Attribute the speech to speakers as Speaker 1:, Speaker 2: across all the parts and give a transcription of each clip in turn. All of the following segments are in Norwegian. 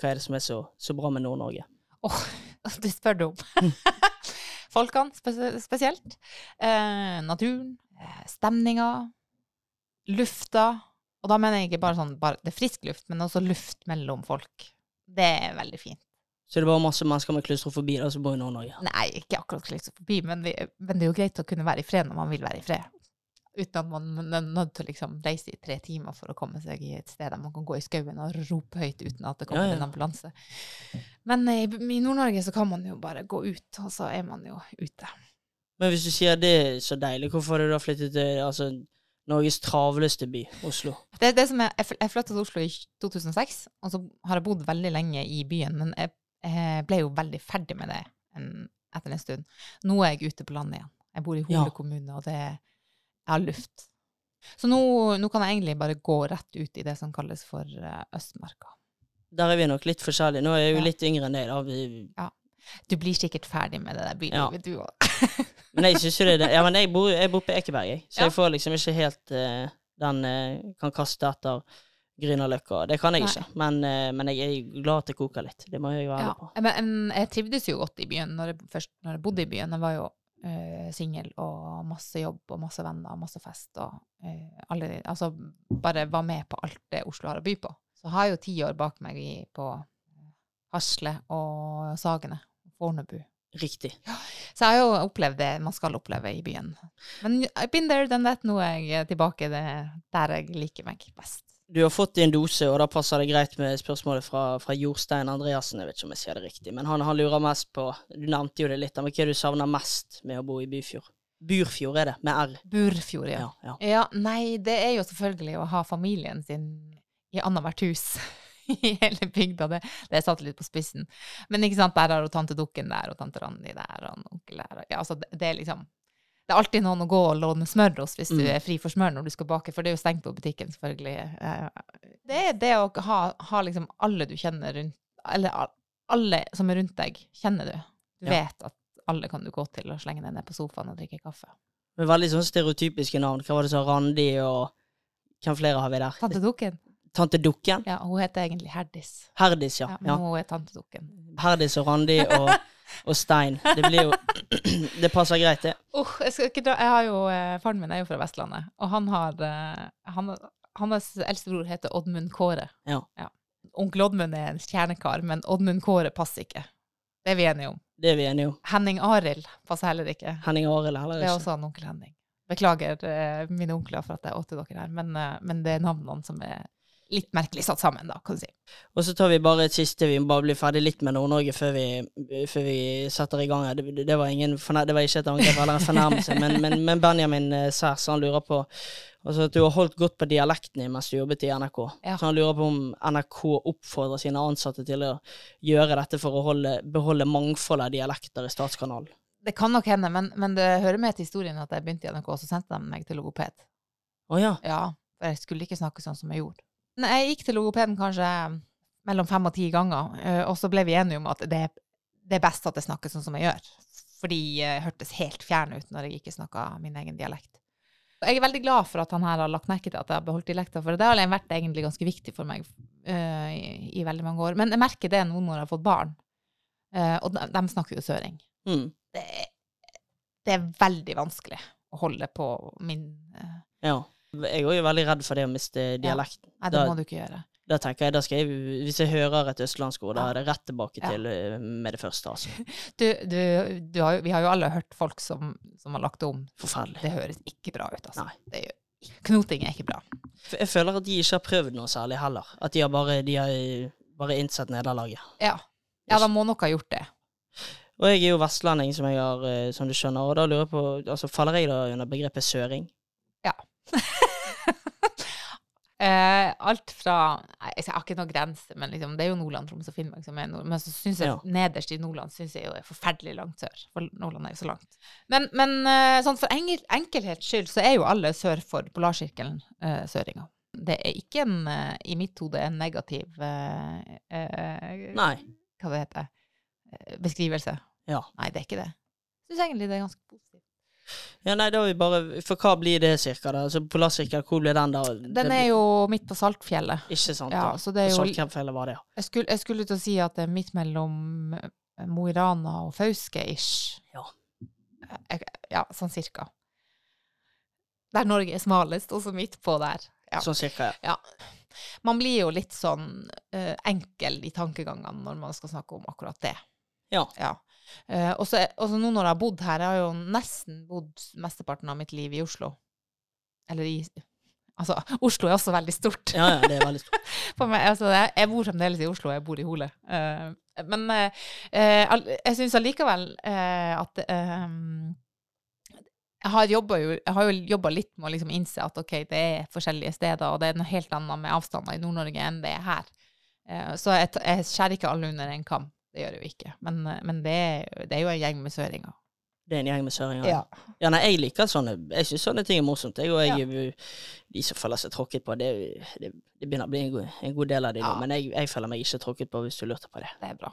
Speaker 1: hva er det som er så, så bra med Nord-Norge?
Speaker 2: Det spør du om. Folkene spes- spesielt. Eh, naturen, eh, stemninga, lufta. Og da mener jeg ikke bare sånn bare, det er frisk luft, men også luft mellom folk. Det er veldig fint.
Speaker 1: Så det er bare masse mennesker med klaustrofobi da, som bor i Nord-Norge?
Speaker 2: Nei, ikke akkurat klaustrofobi, men, vi, men det er jo greit å kunne være i fred når man vil være i fred. Uten at man er nødt til å liksom reise i tre timer for å komme seg i et sted der man kan gå i skauen og rope høyt uten at det kommer
Speaker 1: Ja, ja.
Speaker 2: en ambulanse. Men i, i Nord-Norge så kan man jo bare gå ut, og så er man jo ute.
Speaker 1: Men hvis du sier det er så deilig, hvorfor har du da flyttet til altså, Norges travleste by, Oslo?
Speaker 2: Det, det som er, jeg, jeg flyttet til Oslo i 2006, og så har jeg bodd veldig lenge i byen, men jeg, jeg ble jo veldig ferdig med det en, etter en stund. Nå er jeg ute på landet igjen. Jeg bor i Hole
Speaker 1: Ja.
Speaker 2: kommune, og det, jeg har luft. Så nå, nå kan jeg egentlig bare gå rett ut i det som kalles for eh, Østmarka.
Speaker 1: Der er vi nok litt forskjellige. Nå er jeg jo
Speaker 2: Ja.
Speaker 1: litt yngre enn deg, da. Vi,
Speaker 2: Du blir sikkert ferdig med det der bylivet, du òg.
Speaker 1: men jeg synes jo det er. Ja, men jeg bor, jeg bor på Ekeberg, jeg. Så
Speaker 2: Ja.
Speaker 1: jeg får liksom ikke helt uh, den uh, Kan kaste etter Grünerløkka. Det kan jeg
Speaker 2: Nei.
Speaker 1: ikke. Men, uh, men jeg er glad at det koker litt. Det må jeg være
Speaker 2: Ja.
Speaker 1: ærlig på.
Speaker 2: Men en- jeg trivdes jo godt i byen når jeg, først når jeg bodde i byen. Jeg var jo uh, singel og masse jobb og masse venner og masse fest. Og uh, alle, altså bare var med på alt det Oslo har å by på. Så har jeg jo ti år bak meg i, på eh, Hasle og Sagene. Fornebu.
Speaker 1: Riktig.
Speaker 2: Så jeg har jo opplevd det man skal oppleve i byen. Men I've been there, done that. Nå er jeg tilbake der jeg liker meg best.
Speaker 1: Du har fått din dose, og da passer det greit med spørsmålet fra, fra Jorstein Andreassen. Jeg vet ikke om jeg sier det riktig, men han, han lurer mest på Du nevnte jo det litt, men hva du savner mest med å bo i Byfjord? Burfjord er det, med R.
Speaker 2: Burfjord, ja.
Speaker 1: Ja, ja.
Speaker 2: Ja, nei, det er jo selvfølgelig å ha familien sin i annethvert hus i hele bygda. Det, det satt litt på spissen. Men ikke sant, der har du tante Dukken der, og tante Randi der, og onkel der. Ja, altså, det, det er liksom Det er alltid noen å gå og låne smør hos hvis du
Speaker 1: Mm.
Speaker 2: er fri for smør når du skal bake, for det er jo stengt på butikken, selvfølgelig. Eh, Det er det å ha, ha liksom alle du kjenner rundt Eller alle som er rundt deg, kjenner du. Du
Speaker 1: Ja.
Speaker 2: vet at alle kan du gå til og slenge deg ned på sofaen og drikke kaffe.
Speaker 1: Men veldig sånn stereotypiske navn. Hva var det så Randi og Hvem flere har vi der?
Speaker 2: Tante Dukken?
Speaker 1: Tante Dukken?
Speaker 2: Ja, hun heter egentlig Herdis.
Speaker 1: Herdis, ja.
Speaker 2: Ja, men
Speaker 1: ja.
Speaker 2: hun er tante Dukken.
Speaker 1: Herdis og Randi og, og Stein. Det blir jo Det passer greit, det.
Speaker 2: Uh, jeg, jeg har jo, eh, Faren min er jo fra Vestlandet, og han har eh, han, Hans eldste bror heter Oddmund Kåre.
Speaker 1: Ja.
Speaker 2: Onkel Oddmund er en kjernekar, men Oddmund Kåre passer ikke. Det er vi enige om.
Speaker 1: Det er vi enige om.
Speaker 2: Henning Arild passer heller ikke.
Speaker 1: Henning Arild heller ikke.
Speaker 2: Det er også han onkel Henning. Beklager eh, mine onkler for at jeg åtte dere her, men, men det er navnene som er litt merkelig satt sammen, da, kan du si.
Speaker 1: Og så tar vi bare et siste, vi må bare bli ferdig litt med Nord-Norge før, før vi setter i gang. Det, det, var, ingen, det var ikke et angrep eller en fornærmelse, men, men, men Benjamin eh, Særs han lurer på altså at du har holdt godt på dialekten din mens du jobbet i NRK.
Speaker 2: Ja.
Speaker 1: Så han lurer på om NRK oppfordrer sine ansatte til å gjøre dette for å holde, beholde mangfoldet av dialekter i Statskanalen.
Speaker 2: Det kan nok hende, men, men det hører med til historien at jeg begynte i NRK, og så sendte de meg til logoped.
Speaker 1: Å ja.
Speaker 2: Ja, for jeg skulle ikke snakke sånn som jeg gjorde. Nei, Jeg gikk til logopeden kanskje mellom fem og ti ganger, eh, og så ble vi enige om at det, det er best at jeg snakker sånn som jeg gjør. Fordi jeg hørtes helt fjern ut når jeg ikke snakka min egen dialekt. Jeg er veldig glad for at han her har lagt merke til at jeg har beholdt dialekta, for det har vært egentlig ganske viktig for meg uh, i, i veldig mange år. Men jeg merker det nå når jeg har fått barn, uh, og de, de snakker jo søring.
Speaker 1: Mm.
Speaker 2: Det, det er veldig vanskelig å holde på min uh,
Speaker 1: ja. Jeg er jo veldig redd for det å miste dialekten.
Speaker 2: Nei, det
Speaker 1: Da-
Speaker 2: må du ikke gjøre.
Speaker 1: Da tenker jeg, da skal jeg, Hvis jeg hører et østlandsord, da
Speaker 2: Ja.
Speaker 1: er det rett tilbake til ja. med det første. altså.
Speaker 2: Du, du, du har jo, vi har jo alle hørt folk som, som har lagt om.
Speaker 1: Forferdelig.
Speaker 2: Det høres ikke bra ut, altså.
Speaker 1: Nei.
Speaker 2: Det gjør, knoting er ikke bra.
Speaker 1: Jeg føler at de ikke har prøvd noe særlig heller. At de har bare, de har eh, bare innsett nederlaget.
Speaker 2: Ja. ja, de må nok ha gjort det.
Speaker 1: Og jeg er jo vestlending, som, jeg har, eh, som du skjønner, og da lurer jeg på altså Faller jeg da under begrepet søring?
Speaker 2: Eh, alt fra Jeg har ikke noen grense, men liksom, det er jo Nordland, Troms og Finnmark som er nord. Men så synes jeg
Speaker 1: Ja.
Speaker 2: nederst i Nordland synes jeg jo er forferdelig langt sør. For Nordland er jo så langt. Men, men eh, sånn for enkel, enkelhets skyld så er jo alle sør for polarsirkelen eh, søringer. Det er ikke en, i mitt hode en negativ
Speaker 1: Nei.
Speaker 2: Hva det heter Beskrivelse.
Speaker 1: Ja.
Speaker 2: Nei, det er ikke det. Jeg syns egentlig det er ganske positivt.
Speaker 1: Ja, nei, da er vi bare For hva blir det cirka, da? Altså Polarsirkelen, hvor blir den, da?
Speaker 2: Den er jo midt på Saltfjellet.
Speaker 1: Ikke sant?
Speaker 2: Ja,
Speaker 1: da.
Speaker 2: så det er jo
Speaker 1: Saltfjellet var det, ja.
Speaker 2: Jeg skulle, jeg skulle til å si at det er midt mellom eh, Mo i Rana og Fauske-ish.
Speaker 1: Ja.
Speaker 2: Jeg- Ja, sånn cirka. Der Norge er smalest, og så midt på der. Ja.
Speaker 1: Sånn cirka, ja.
Speaker 2: Man blir jo litt sånn uh, enkel i tankegangene når man skal snakke om akkurat det.
Speaker 1: Ja.
Speaker 2: Eh, så og så nå når jeg har bodd her, jeg har jo nesten bodd mesteparten av mitt liv i Oslo. Eller i Altså, Oslo er også veldig stort.
Speaker 1: Ja, ja, det er veldig stort.
Speaker 2: Meg, altså, jeg, jeg bor fremdeles i Oslo, jeg bor i Hole. Uh, men uh, eh, jeg syns allikevel eh, at eh, jeg har, jo, jeg har jo jobba litt med å liksom innse at ok, det er forskjellige steder, og det er noe helt annet med avstander i Nord-Norge enn det er her. Eh, så jeg, jeg skjærer ikke alle under en kam. Det gjør det jo ikke. Men, eh, men det, det er jo en gjeng med søringer.
Speaker 1: Det er en gjeng med søringer. Ja, nei, jeg liker sånne Jeg syns sånne ting er morsomt. Jeg, og jeg, De som føler seg tråkket på, det, det, det begynner å bli en god, en god del av de nå. Men jeg, jeg føler meg ikke tråkket på, hvis du lurte på det.
Speaker 2: Det er bra.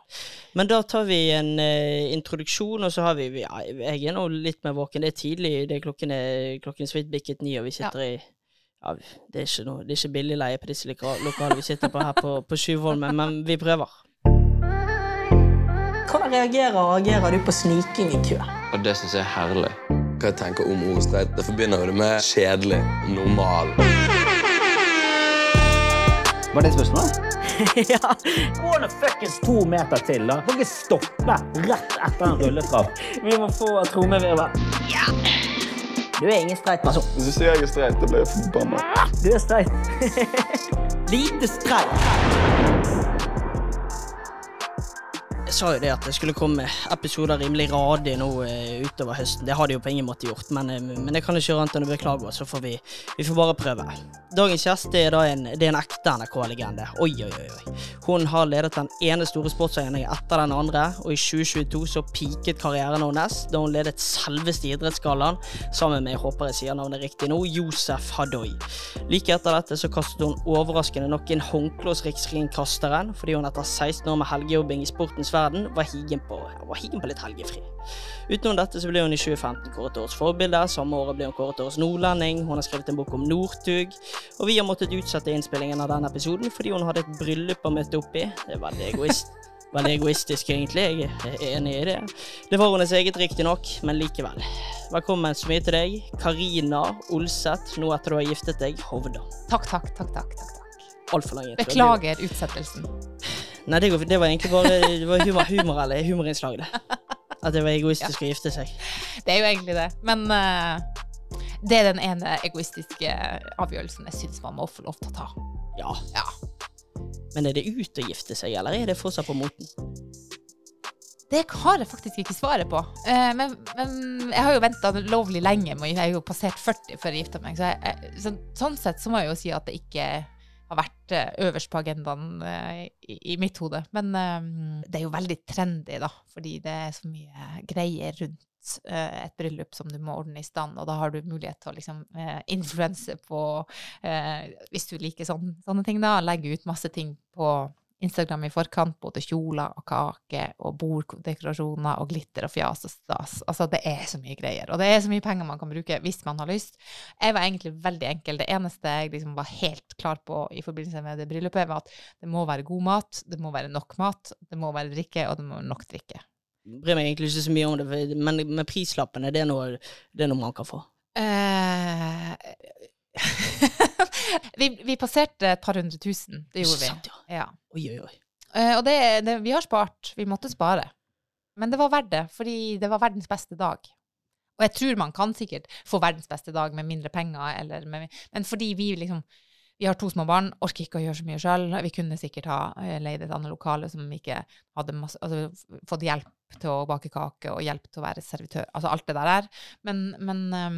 Speaker 1: Men da tar vi en uh, introduksjon, og så har vi ja, Jeg er nå litt mer våken. Det er tidlig. Det er klokken, er, klokken så vidt bikket ni, og vi sitter i ja, det er ikke noe, det er ikke billigleie på disse lokalene vi sitter på her på, på Tjuvholmen, men vi prøver. Reagerer og agerer du på sniking i kø?
Speaker 3: Og det syns jeg er herlig.
Speaker 4: Hva jeg tenker om ordet streit? Det forbinder jo det med kjedelig, normal.
Speaker 5: Var det spørsmålet?
Speaker 1: ja.
Speaker 5: Gå nå fuckings to meter til, da. Kan ikke stoppe rett etter en rulletrapp.
Speaker 1: Vi må få trommevirvel. Ja. Du er ingen streit person.
Speaker 4: Hvis du sier jeg er streit, da blir jeg forbanna.
Speaker 1: Du er streit. Lite streit. Jeg sa jo det at det skulle komme episoder rimelig radig nå eh, utover høsten. Det har de jo på ingen måte gjort, men, eh, men jeg kan ikke gjøre annet enn å beklage, så får vi, vi får bare prøve. Dagens gjest er da en, det er en ekte NRK-legende. Oi, oi, oi. Hun har ledet den ene store sportssendingen etter den andre, og i 2022 så piket karrieren hennes da hun ledet selveste Idrettsgallaen sammen med, jeg håper jeg sier navnet riktig nå, Josef Hadoy. Like etter dette så kastet hun overraskende nok inn håndkle hos Riksringkasteren, fordi hun etter 16 år med helgejobbing i sportens verden var higen på, var higen på litt helgefri. Utenom dette så ble hun i 2015 kåret til årets forbilde, samme året ble hun kåret til årets nordlending, hun har skrevet en bok om Northug, og vi har måttet utsette innspillingen av denne episoden fordi hun hadde et bryllup å møte opp i. Det er veldig egoist. Veldig egoistisk, egentlig. Jeg er enig i det. Det var hennes eget, riktignok, men likevel. Velkommen så mye til deg, Karina Olseth, nå etter du har giftet deg, Hovda.
Speaker 2: Takk, takk. takk, takk, takk.
Speaker 1: Altfor lang intro.
Speaker 2: Beklager utsettelsen.
Speaker 1: Nei, det, går, det var egentlig bare det var humor, humor eller humorinnslag, det. At det var egoistisk å gifte seg.
Speaker 2: Det er jo egentlig det. Men uh, det er den ene egoistiske avgjørelsen jeg syns man må få lov til å ta.
Speaker 1: Ja.
Speaker 2: Ja.
Speaker 1: Men er det ut å gifte seg, eller er det fortsatt på moten?
Speaker 2: Det har jeg faktisk ikke svaret på. Uh, men, men jeg har jo venta lovlig lenge. Jeg er jo passert 40 før jeg gifta meg. Så, jeg, så sånn sett så må jeg jo si at det ikke har vært eh, øverst på agendaen eh, i, i mitt hode. Men eh, det er jo veldig trendy, da, fordi det er så mye greier rundt et bryllup som du må ordne i stand, og da har du mulighet til å liksom influense på Hvis du liker sånn, sånne ting, da. Legge ut masse ting på Instagram i forkant, både kjoler og kake og borddekorasjoner og glitter og fjas og stas. Altså, det er så mye greier. Og det er så mye penger man kan bruke hvis man har lyst. Jeg var egentlig veldig enkel. Det eneste jeg liksom var helt klar på i forbindelse med det bryllupet, var at det må være god mat, det må være nok mat, det må være drikke, og det må være nok drikke.
Speaker 1: Bryr meg egentlig ikke så mye om det, men med prislappen, er det noe, det er noe man kan få?
Speaker 2: Eh, vi, vi passerte et par hundre tusen. Det gjorde vi.
Speaker 1: Sant, ja.
Speaker 2: Ja.
Speaker 1: Oi, oi, oi.
Speaker 2: Uh, og det, det, vi har spart. Vi måtte spare. Men det var verdt det, fordi det var verdens beste dag. Og jeg tror man kan sikkert få verdens beste dag med mindre penger, eller med, men fordi vi liksom vi har to små barn, orker ikke å gjøre så mye sjøl. Vi kunne sikkert ha eh, leid et annet lokale som ikke hadde masse, altså, fått hjelp til å bake kake og hjelp til å være servitør. Altså alt det der er. Men, men eh,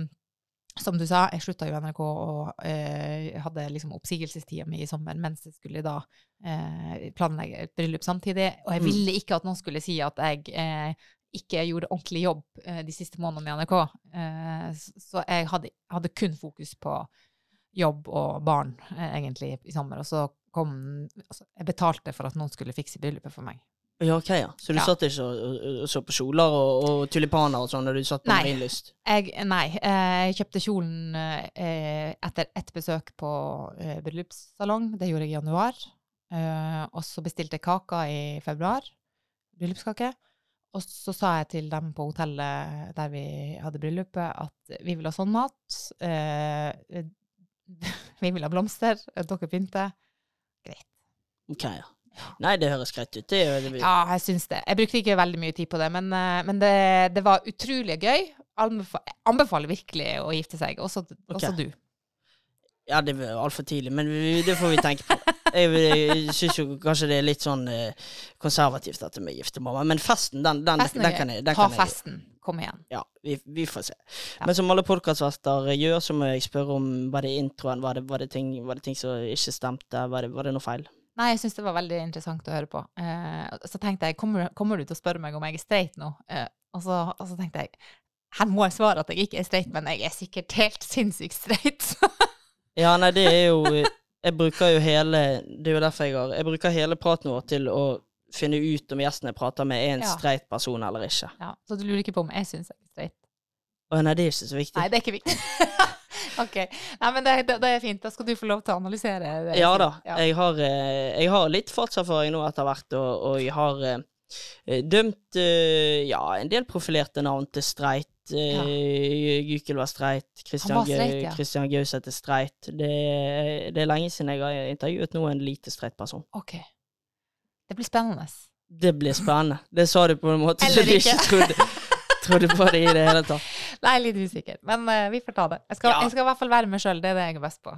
Speaker 2: som du sa, jeg slutta jo i NRK og eh, hadde liksom oppsigelsestida mi i sommer mens jeg skulle da eh, planlegge et bryllup samtidig. Og jeg
Speaker 1: Mm.
Speaker 2: ville ikke at noen skulle si at jeg eh, ikke gjorde ordentlig jobb eh, de siste månedene i NRK. Eh, så jeg hadde, hadde kun fokus på jobb og barn, eh, egentlig, i sommer. Og så kom altså, Jeg betalte for at noen skulle fikse bryllupet for meg.
Speaker 1: Ja, ok, ja. Så du
Speaker 2: Ja.
Speaker 1: satt ikke og, så på kjoler og, og tulipaner og sånn da du satt på
Speaker 2: Nei.
Speaker 1: Marienlyst?
Speaker 2: Jeg, nei, eh, jeg kjøpte kjolen eh, etter ett besøk på eh, bryllupssalong. Det gjorde jeg i januar. Og så bestilte jeg kaka i februar. Bryllupskake. Og så sa jeg til dem på hotellet der vi hadde bryllupet, at vi vil ha sånn mat. Vi vil ha blomster. Dere pynter. Greit.
Speaker 1: Ok, ja. Nei, det høres greit ut. Det, er det,
Speaker 2: Ja, jeg syns det. Jeg brukte ikke veldig mye tid på det, men, eh, men det, det var utrolig gøy. Anbefa anbefaler virkelig å gifte seg. Også, også du.
Speaker 1: Ja, det var altfor tidlig, men vi, det får vi tenke på. Jeg, jeg syns jo kanskje det er litt sånn Konservativt konservativt dette med mamma men festen, den, den,
Speaker 2: Festen
Speaker 1: den,
Speaker 2: er
Speaker 1: kan jeg den
Speaker 2: Ta
Speaker 1: kan jeg-
Speaker 2: festen. Kom igjen.
Speaker 1: Ja, vi, vi får se.
Speaker 2: Ja.
Speaker 1: Men som alle podkastverter gjør, så må jeg spørre om var det introen, var det, var det, ting, var det ting som ikke stemte, var det, var det noe feil?
Speaker 2: Nei, jeg syns det var veldig interessant å høre på. Eh, så tenkte jeg, kommer, kommer du til å spørre meg om jeg er streit nå? Eh, og, så, og så tenkte jeg, her må jeg svare at jeg ikke er streit, men jeg er sikkert helt sinnssykt streit.
Speaker 1: Ja, nei, det er jo Jeg bruker jo hele Det er jo derfor jeg har Jeg bruker hele praten vår til å finne ut om gjesten jeg prater med, er en
Speaker 2: Ja.
Speaker 1: streit person eller ikke.
Speaker 2: ja, så du lurer ikke på om jeg syns jeg er streit?
Speaker 1: Å nei, det er ikke så viktig.
Speaker 2: Nei, det er ikke viktig. ok. Nei, men det, det, er fint. Da skal du få lov til å analysere det.
Speaker 1: Ja da.
Speaker 2: Ja.
Speaker 1: Jeg, har, eh, jeg har litt fartserfaring nå etter hvert, og, og jeg har eh, eh, dømt ja, en del profilerte navn til streit. Ja. Gykel var streit. Christian,
Speaker 2: var streit, ja.
Speaker 1: Christian Gauseth er streit. Det, det er lenge siden jeg har intervjuet noen lite streit person.
Speaker 2: Ok. Det blir spennende.
Speaker 1: Det blir spennende. Det sa du på en måte
Speaker 2: Eller
Speaker 1: så du
Speaker 2: ikke.
Speaker 1: ikke trodde, trodde på det i det hele tatt.
Speaker 2: Nei, litt usikker. Men uh, vi får ta det. Jeg skal,
Speaker 1: Ja.
Speaker 2: jeg skal i hvert fall være meg sjøl. Det er det jeg er best på.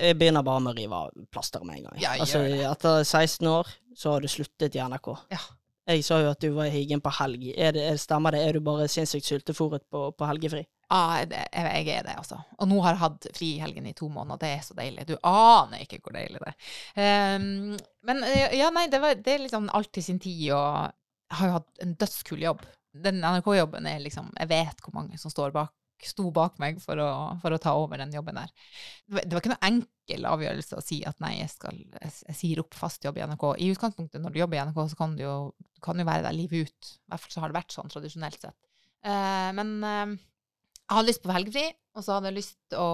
Speaker 1: Jeg begynner bare med å rive av plasteret med en gang.
Speaker 2: Ja,
Speaker 1: altså, etter 16 år så har du sluttet i NRK.
Speaker 2: Ja.
Speaker 1: Jeg sa jo at du var i Higen på helg. Er det, er stemmer det? Er du bare sinnssykt sultefòret på, på helgefri?
Speaker 2: Ja, ah, jeg, er det, altså. Og nå har jeg hatt fri i helgen i to måneder. Det er så deilig. Du aner ikke hvor deilig det er. Um, men eh, ja, nei, det, var, det er liksom alt til sin tid, og jeg har jo hatt en dødskul jobb. Den NRK-jobben er liksom Jeg vet hvor mange som står bak sto bak meg for å, for å ta over den jobben der. Det var, ikke noe enkel avgjørelse å si at nei, jeg, skal, jeg, sier opp fast jobb i NRK. I utgangspunktet, når du jobber i NRK, så kan du jo, du kan jo være der livet ut. I hvert fall så har det vært sånn tradisjonelt sett. Eh, men eh, jeg hadde lyst på helgefri, og så hadde jeg lyst å,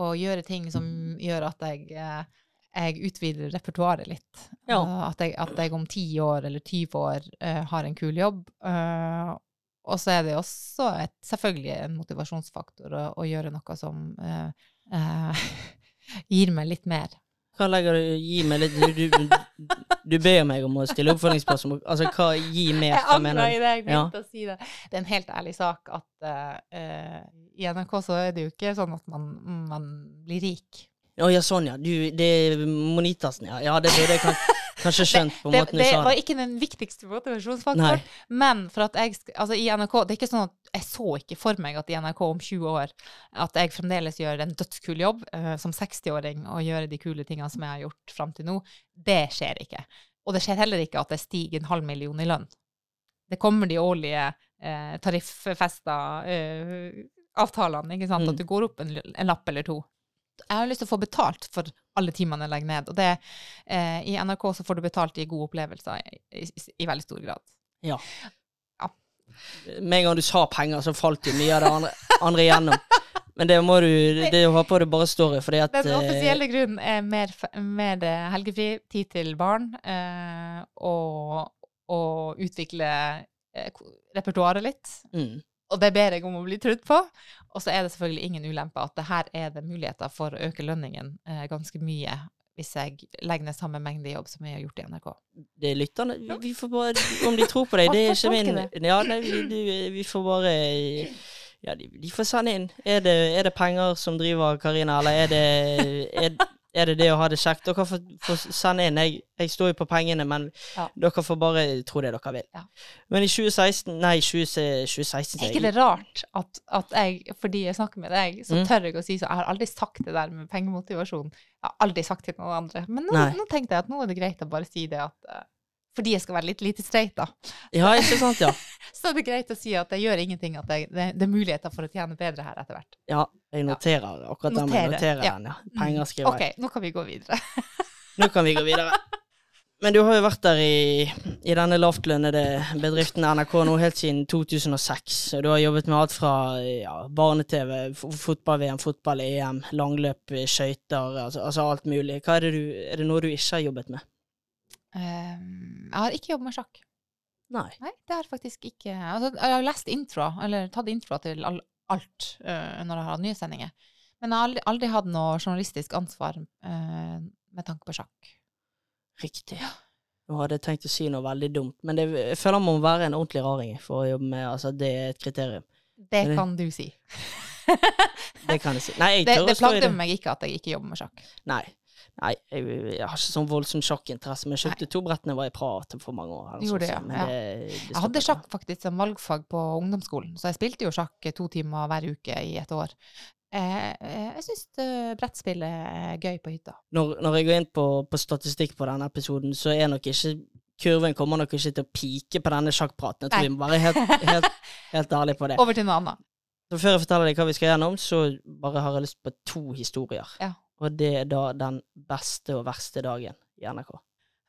Speaker 2: å gjøre ting som gjør at jeg, eh, jeg utvider repertoaret litt.
Speaker 1: Ja.
Speaker 2: Eh, at, jeg, at jeg om 10 år eller 20 år uh, har en kul jobb. Uh, og så er det også et, selvfølgelig en motivasjonsfaktor å, å gjøre noe som uh, gir meg litt mer.
Speaker 1: Hva legger du Gi meg litt Du, du, du ber meg om å stille oppfølgingsspørsmål. Altså, hva gi mer?
Speaker 2: Jeg angrer i det jeg
Speaker 1: Ja.
Speaker 2: å si det. Det er en helt ærlig sak at i NRK så er det jo ikke sånn at man, man blir rik.
Speaker 1: Å ja, sånn ja. Du, det er Monitasen, ja. Ja, det burde jeg kan, kanskje skjønt på
Speaker 2: Det,
Speaker 1: måten du sa det var
Speaker 2: ikke den viktigste motivasjonsfaktoren, men for at jeg Altså, i NRK Det er ikke sånn at jeg så ikke for meg at i NRK om 20 år at jeg fremdeles gjør en dødskul jobb uh, som 60-åring og gjør de kule tingene som jeg har gjort fram til nå. Det skjer ikke. Og det skjer heller ikke at jeg stiger en halv million i lønn. Det kommer de årlige eh, tariffesta eh, avtalene, ikke sant,
Speaker 1: Mm.
Speaker 2: at du går opp en, en lapp eller to. Jeg har lyst til å få betalt for alle timene jeg legger ned, og det, eh, i NRK så får du betalt i gode opplevelser i, i, i veldig stor grad.
Speaker 1: Ja.
Speaker 2: Ja.
Speaker 1: Med en gang du sa penger, så falt jo mye av det andre, andre igjennom. Men det må du Det håper du bare står i, fordi at
Speaker 2: Den
Speaker 1: eh,
Speaker 2: offisielle grunnen er mer, mer eh, helgefri, tid til barn, eh, og, og utvikle eh, repertoaret litt.
Speaker 1: mm,
Speaker 2: Og det ber jeg om å bli trudd på. Og så er det selvfølgelig ingen ulempe at det her er det muligheter for å øke lønningen eh, ganske mye hvis jeg legger ned samme mengde jobb som jeg har gjort i NRK.
Speaker 1: Det er lytterne vi, får bare Om de tror på deg, det er ikke min Ja, nei, vi, du, vi får bare Ja, de, de får sende inn. Er det, er det penger som driver Karina, eller er det er, er det det å ha det kjekt? Dere får, får sende inn. Jeg, jeg står jo på pengene, men
Speaker 2: Ja.
Speaker 1: dere får bare tro det dere vil.
Speaker 2: Ja.
Speaker 1: Men i 2016 Nei, 20, 2016
Speaker 2: Er ikke det rart at, at jeg, fordi jeg snakker med deg, så
Speaker 1: Mm.
Speaker 2: tør jeg å si så Jeg har aldri sagt det der med pengemotivasjon. Jeg har aldri sagt til noen andre. Men nå, nå tenkte jeg at nå er det greit å bare si det at eh, Fordi jeg skal være litt lite streit, da.
Speaker 1: Ja, ikke sant, ja.
Speaker 2: Så det er greit å si at det gjør ingenting, at jeg, det, det er muligheter for å tjene bedre her etter hvert.
Speaker 1: Ja, jeg noterer akkurat den.
Speaker 2: Notere,
Speaker 1: Jeg noterer
Speaker 2: ja.
Speaker 1: den, ja. Penger skriver jeg.
Speaker 2: OK, nå kan vi gå videre.
Speaker 1: Nå kan vi gå videre. Men du har jo vært der i, i denne lavtlønnede bedriften NRK nå helt siden 2006. Og du har jobbet med alt fra ja, barne-TV, fotball-VM, fotball-EM, langløp, skøyter, altså, altså alt mulig. Er, det du, er det noe du ikke har jobbet med?
Speaker 2: Ehm, jeg har ikke jobbet med sjakk.
Speaker 1: Nei.
Speaker 2: Nei, det har faktisk ikke. Altså, jeg har lest intro, eller tatt intro til alt uh, når jeg har hatt nyhetssendinger. Men jeg har aldri, aldri hatt noe journalistisk ansvar uh, med tanke på sjakk.
Speaker 1: Riktig. Hadde jeg tenkt å si noe veldig dumt, men det, jeg føler man må være en ordentlig raring for å jobbe med Altså, det er et kriterium.
Speaker 2: Det kan du si.
Speaker 1: Det kan jeg si. Nei, jeg
Speaker 2: Det,
Speaker 1: tør
Speaker 2: det
Speaker 1: i
Speaker 2: plagde
Speaker 1: det.
Speaker 2: meg ikke at jeg ikke jobber med sjakk.
Speaker 1: Nei. Nei, jeg, jeg har ikke sånn voldsom sjakkinteresse, men jeg kjøpte to brett da jeg var i Prat for mange år.
Speaker 2: Gjorde
Speaker 1: sånt,
Speaker 2: det,
Speaker 1: men
Speaker 2: ja.
Speaker 1: det- det
Speaker 2: Jeg hadde sjakk faktisk som valgfag på ungdomsskolen, så jeg spilte jo sjakk to timer hver uke i et år. Eh, eh, jeg syns brettspill er gøy på hytta.
Speaker 1: Når, når jeg går inn på, på statistikk på denne episoden, så er nok ikke Kurven kommer nok ikke til å pike på denne sjakkpraten. Jeg tror
Speaker 2: Nei.
Speaker 1: vi må være helt, helt, helt ærlige på det.
Speaker 2: Over til noe annet.
Speaker 1: Så før jeg forteller deg hva vi skal gjennom, så bare har jeg lyst på to historier.
Speaker 2: Ja.
Speaker 1: Og det er da den beste og verste dagen i NRK.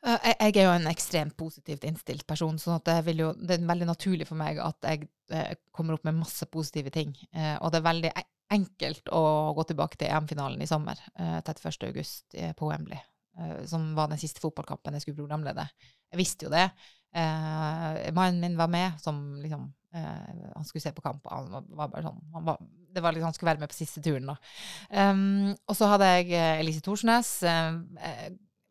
Speaker 2: Eh, Jeg, er jo en ekstremt positivt innstilt person, sånn det, jo, det er veldig naturlig for meg at jeg eh, kommer opp med masse positive ting. Eh, og det er veldig enkelt å gå tilbake til EM-finalen i sommer, eh, 31. august eh, på Wembley, som var den siste fotballkampen jeg skulle programlede. Jeg visste jo det. Mannen min var med, som liksom Han skulle se på kamp, og han var bare sånn han var, Det var liksom, Han skulle være med på siste turen, da. Um, og så hadde jeg eh, Elise Thorsnes. eh,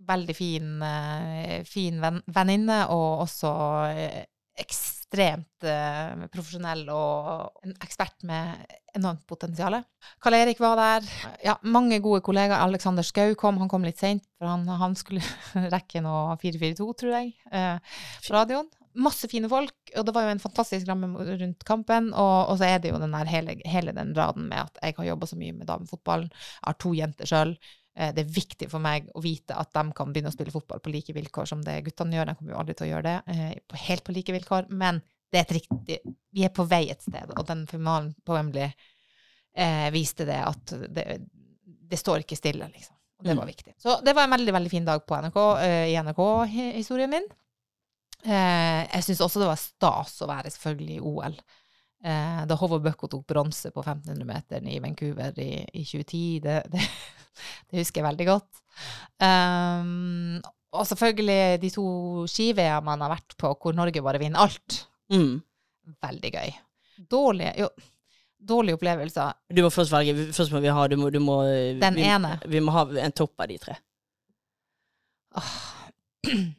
Speaker 2: veldig fin, uh, fin venn, venninne, og også uh, ekstremt uh, profesjonell og en ekspert med enormt potensial. Karl Erik var der. Ja, mange gode kollegaer. Alexander Skau kom, han kom litt seint, for han, han skulle rekke noe 442, tror jeg, på radioen. Masse fine folk, og det var jo en fantastisk ramme rundt kampen. Og, og så er det jo den hele, hele den raden med at jeg har jobba så mye med damefotball, jeg har to jenter sjøl. Eh, Det er viktig for meg å vite at de kan begynne å spille fotball på like vilkår som det guttene gjør. De kommer jo aldri til å gjøre det eh, helt på like vilkår, men det er et riktig Vi er på vei et sted, og den finalen på Wembley eh, viste det at det, det står ikke stille, liksom. Og det var
Speaker 1: Mm.
Speaker 2: viktig. Så det var en veldig, veldig fin dag på NRK, eh, i NRK-historien min. Eh, jeg syns også det var stas å være selvfølgelig i OL. Eh, da Håvard Bøkko tok bronse på 1500-meteren i Vancouver i, i 2010, det, det, det husker jeg veldig godt. Um, og selvfølgelig de to ski-VM-ene har vært på hvor Norge bare vinner alt.
Speaker 1: Mm.
Speaker 2: Veldig gøy. Dårlige, jo, dårlige opplevelser.
Speaker 1: Du må først velge. Først må vi ha du må, du må,
Speaker 2: Den
Speaker 1: vi,
Speaker 2: ene.
Speaker 1: Vi må ha en topp av de tre.
Speaker 2: Åh.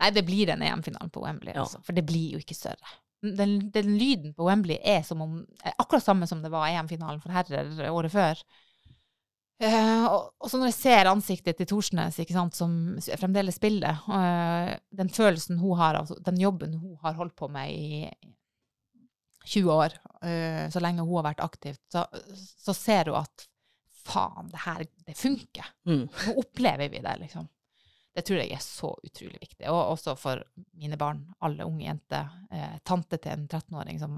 Speaker 2: Nei, det blir den EM-finalen på Wembley,
Speaker 1: Ja.
Speaker 2: altså, for det blir jo ikke større. Den, den lyden på Wembley er som om, er akkurat samme som det var EM-finalen for herrer året før. Uh, og, og så når jeg ser ansiktet til Thorsnes, sant, som fremdeles spiller, uh, den følelsen hun har, av den jobben hun har holdt på med i 20 år, uh, så lenge hun har vært aktiv, så, så ser hun at faen, det her, det funker.
Speaker 1: Mm.
Speaker 2: Nå opplever vi det, liksom. Det tror jeg er så utrolig viktig. Og også for mine barn, alle unge jenter. Eh, tante til en 13-åring som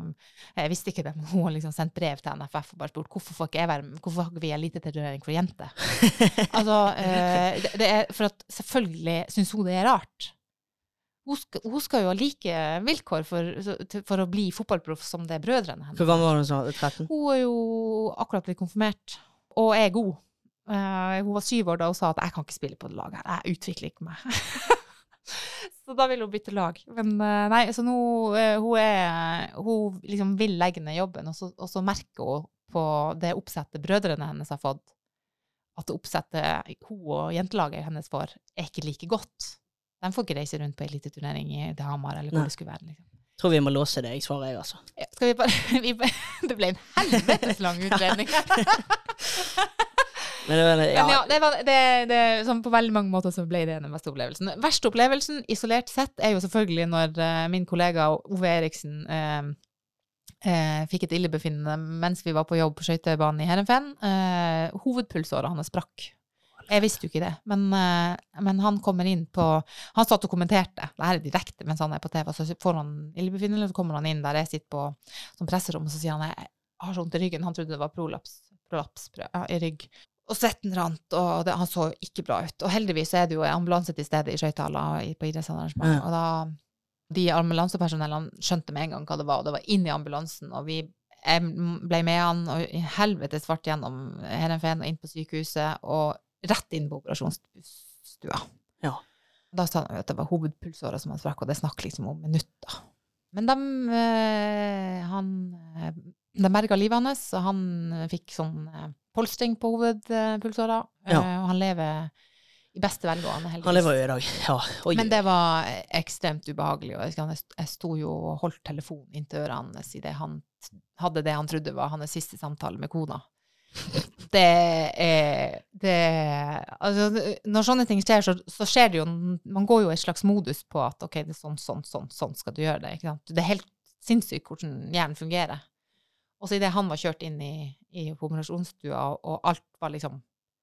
Speaker 2: Jeg visste ikke det, men hun har liksom sendt brev til NFF og bare spurt hvorfor får ikke jeg være med, hvorfor har ikke vi elitetildeling for jenter? altså, eh, det, det er for at selvfølgelig syns hun det er rart. Hun skal, hun skal jo ha like vilkår for, for å bli fotballproff som det er brødrene hennes.
Speaker 1: Hvor gammel var hun sa? 13?
Speaker 2: Hun er jo akkurat blitt konfirmert, og er god. Eh, hun var syv år da hun sa at 'jeg kan ikke spille på det laget her, jeg utvikler ikke meg'. så da vil hun bytte lag. Men uh, nei, så nå uh, hun er Hun liksom vil legge ned jobben, og så, og så merker hun på det oppsettet brødrene hennes har fått, at det oppsettet hun og jentelaget hennes får, er ikke like godt. De får ikke reise rundt på eliteturnering i til Hamar, eller hvor
Speaker 1: Nei.
Speaker 2: det skulle være. liksom.
Speaker 1: Tror vi må låse det, jeg svarer jeg, altså.
Speaker 2: Ja, Skal vi bare vi, bare- Det ble en helvetes lang utredning.
Speaker 1: Men men, ja.
Speaker 2: Men
Speaker 1: ja,
Speaker 2: det var, det, det, sånn på veldig mange måter så ble det den beste opplevelsen. Verste opplevelsen, isolert sett, er jo selvfølgelig når uh, min kollega Ove Eriksen uh, uh, fikk et illebefinnende mens vi var på jobb på skøytebanen i Heerenveen. Hovedpulsåra hans sprakk. Jeg visste jo ikke det, men, men han kommer inn på Han satt og kommenterte, det her er direkte mens han er på TV, så får han illebefinnende, så kommer han inn der jeg sitter på som presserom, og så sier han jeg har så vondt i ryggen. Han trodde det var prolaps, prolaps i rygg. Og svetten rant, og det, han så ikke bra ut. Og heldigvis er det jo en ambulanse til stede i Skøytala på idrettsarrangement.
Speaker 1: Ja.
Speaker 2: Og da De ambulansepersonellene skjønte med en gang hva det var, og det var inn i ambulansen, og vi jeg ble med han, og i helvete svart gjennom Heerenveen og inn på sykehuset, og rett inn på operasjonsstua.
Speaker 1: Ja.
Speaker 2: Da sa han jo at det var hovedpulsåra som han sprakk, og det snakk liksom om minutter. Men de, eh, han, eh, de berga livet hans, og han eh, fikk sånn eh, polstring på hovedpulsåra.
Speaker 1: Ja.
Speaker 2: Eh, og han lever i beste velgående, heldigvis.
Speaker 1: Han lever jo i dag. Ja. Oi.
Speaker 2: Men det var ekstremt ubehagelig, og jeg sto jo og holdt telefonen inntil ørene hans idet han hadde det han trodde var hans siste samtale med kona. Det er det, altså, Når sånne ting skjer, så, så skjer det jo Man går jo i et slags modus på at OK, det er sånn, sånn, sånn, sånn skal du gjøre det. Ikke sant? Det er helt sinnssykt hvordan hjernen fungerer. Og så idet han var kjørt inn i, i operasjonsstua, og, alt var liksom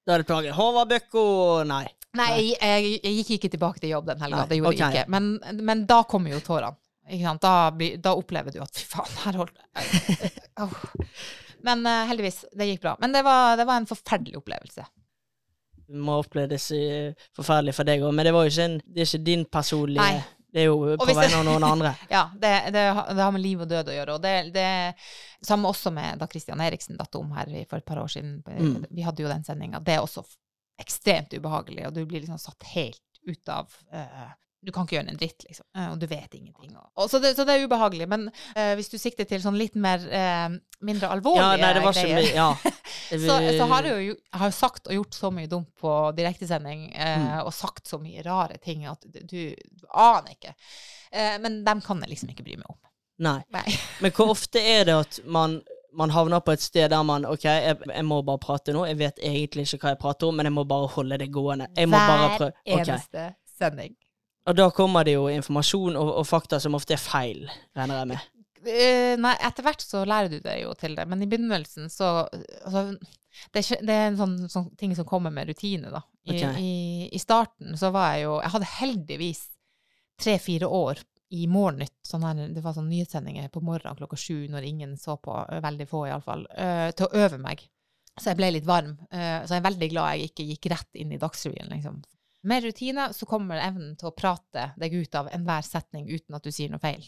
Speaker 1: Da er det plaget. Håvard Bøkko Nei.
Speaker 2: Nei, jeg, jeg, jeg gikk ikke tilbake til jobb den helga. Det gjorde
Speaker 1: okay.
Speaker 2: jeg ikke. Men, men da kommer jo tårene. Da, da opplever du at fy faen, her holdt oh. Men uh, heldigvis, det gikk bra. Men det var, det var en forferdelig opplevelse.
Speaker 1: Det må oppleves så forferdelig for deg òg, men det var jo ikke en, det er ikke din personlige
Speaker 2: Nei.
Speaker 1: Det er jo på vegne av noen andre.
Speaker 2: Ja, det, det, det har med liv og død å gjøre. Og det, det samme også med da Christian Eriksen datt om her for et par år siden.
Speaker 1: Mm.
Speaker 2: Vi hadde jo den sendinga. Det er også ekstremt ubehagelig, og du blir liksom satt helt ut av eh, Du kan ikke gjøre en dritt, liksom. Eh, og du vet ingenting. Så, det, så det er ubehagelig. Men uh, hvis du sikter til sånn litt mer uh, mindre alvorlige
Speaker 1: Ja, nei, det var
Speaker 2: greier
Speaker 1: mye Ja.
Speaker 2: Så, så har jeg jo har sagt og gjort så mye dumt på direktesending, uh,
Speaker 1: Mm.
Speaker 2: og sagt så mye rare ting at du, du, du aner ikke. Men dem kan jeg liksom ikke bry meg om.
Speaker 1: Nei.
Speaker 2: Nei.
Speaker 1: Men hvor ofte er det at man, man havner på et sted der man OK, jeg, jeg må bare prate nå. Jeg vet egentlig ikke hva jeg prater om, men jeg må bare holde det gående. Jeg må bare prøve.
Speaker 2: Hver eneste sending.
Speaker 1: Og da kommer det jo informasjon og, og fakta som ofte er feil, regner jeg med.
Speaker 2: Eh, nei, etter hvert så lærer du deg jo til det, men i begynnelsen så altså, det, er det er en sånn, sånn ting som kommer med rutine, da. I,
Speaker 1: okay.
Speaker 2: i, I starten så var jeg jo Jeg hadde heldigvis tre-fire år i Morgennytt. Sånn her, det var sånn nyhetssendinger på morgenen klokka sju når ingen så på, eh, veldig få iallfall, uh, til å øve meg. Så jeg ble litt varm. Uh, så jeg er veldig glad jeg ikke gikk rett inn i Dagsrevyen, liksom. Med rutine så kommer evnen til å prate deg ut av enhver setning uten at du sier noe feil.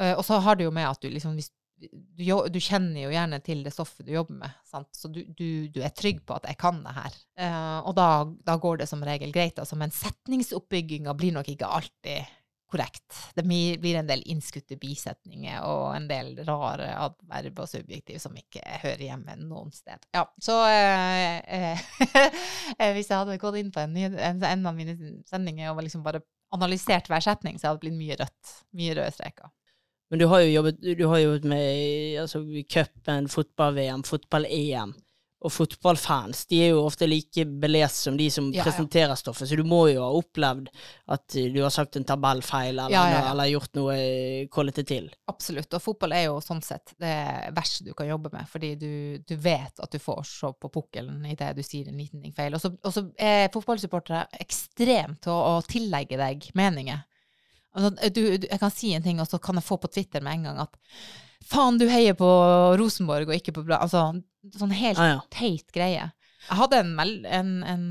Speaker 2: Eh, og så har det jo med at du liksom du, du kjenner jo gjerne til det stoffet du jobber med, sant? så du, du, du er trygg på at jeg kan det her. Eh, og da, da går det som regel greit, altså, men setningsoppbygginga blir nok ikke alltid korrekt. Det blir en del innskutte bisetninger og en del rare adverb og subjektiv som ikke hører hjemme noen sted. Ja, så eh, eh, hvis jeg hadde gått inn på en, ny, en, en av mine sendinger og liksom bare analysert hver setning, så hadde det blitt mye rødt. Mye røde streker.
Speaker 1: Men du har jo jobbet har jobbet med altså, cupen, fotball-VM, fotball-EM. Og fotballfans de er jo ofte like belest som de som
Speaker 2: Ja,
Speaker 1: presenterer stoffet, så du må jo ha opplevd at eh, du har sagt en tabellfeil, eller,
Speaker 2: Ja, ja,
Speaker 1: eller gjort noe kollete til.
Speaker 2: Absolutt. Og fotball er jo sånn sett det verste du kan jobbe med, fordi du, du vet at du får se på pukkelen idet du sier en liten ting feil. Så og så er fotballsupportere ekstremt til å, å tillegge deg meninger. Altså, du, du, jeg kan si en ting, og så kan jeg få på Twitter med en gang at faen, du heier på Rosenborg og ikke på Bra... Altså, sånn helt
Speaker 1: Ah, ja.
Speaker 2: teit greie. Jeg hadde en, en, en,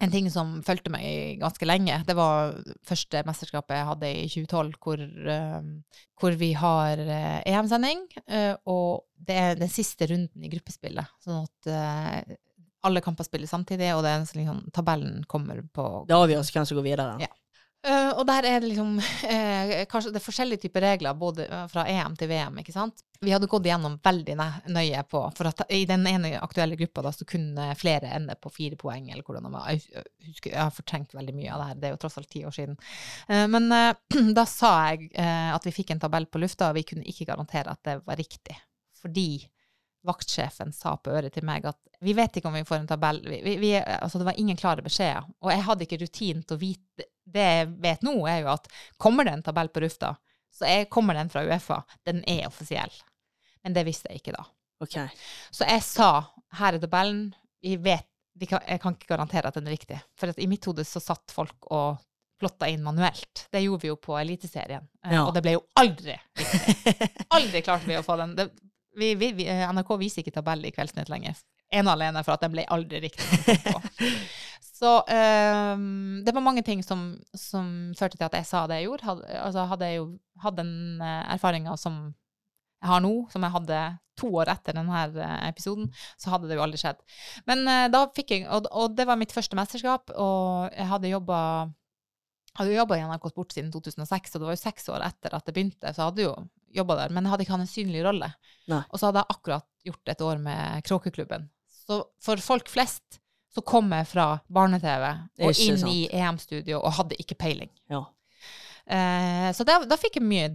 Speaker 2: en ting som fulgte meg ganske lenge. Det var første mesterskapet jeg hadde i 2012, hvor, hvor vi har eh, EM-sending. eh, og det er den siste runden i gruppespillet. Sånn at eh, alle kamper spilles samtidig, og det er en sånn, liksom, tabellen kommer på
Speaker 1: Det avgjøres hvem som går videre.
Speaker 2: Ja. Eh, og der er det liksom uh, kanskje det er forskjellige typer regler både eh, fra EM til VM, ikke sant. Vi hadde gått igjennom veldig nøye på For at i den ene aktuelle gruppa da, så kunne flere ende på fire poeng, eller hvordan det var. Jeg husker, jeg har fortrengt veldig mye av det her, det er jo tross alt ti år siden. Uh, men da sa jeg at vi fikk en tabell på lufta, og vi kunne ikke garantere at det var riktig. Fordi vaktsjefen sa på øret til meg at vi vet ikke om vi får en tabell. Vi, vi, altså det var ingen klare beskjeder. Og jeg hadde ikke rutin til å vite Det jeg vet nå, er jo at kommer det en tabell på Rufta, så jeg, kommer den fra Uefa. Den er offisiell. Men det visste jeg ikke da.
Speaker 1: Okay.
Speaker 2: Så jeg sa her er tabellen. Vi vet, vi kan, jeg kan ikke garantere at den er riktig. For at i mitt hode så satt folk og plotta inn manuelt. Det gjorde vi jo på Eliteserien. Eh,
Speaker 1: Ja.
Speaker 2: Og det ble jo aldri riktig. Aldri klarte vi å få den. Det, vi, vi, vi, NRK viser ikke tabell i Kveldsnytt lenger. og alene for at den ble aldri riktig. Så ehm, det var mange ting som, som førte til at jeg sa det jeg gjorde. Hadde, altså hadde jeg jo hatt den uh, erfaringa som jeg har nå, som jeg hadde to år etter denne eh, episoden, så hadde det jo aldri skjedd. Men eh, da fikk jeg, og, og det var mitt første mesterskap, og jeg hadde jobba hadde jo jobba i NRK Sport siden 2006, og det var jo seks år etter at det begynte. Så hadde jo jobba der, men jeg hadde ikke hatt en synlig rolle.
Speaker 1: Nei.
Speaker 2: Og så hadde jeg akkurat gjort et år med Kråkeklubben. Så for folk flest så kom jeg fra barne-TV og inn
Speaker 1: sant.
Speaker 2: i EM-studio og hadde ikke peiling.
Speaker 1: Ja.
Speaker 2: Eh, så da, da fikk jeg mye,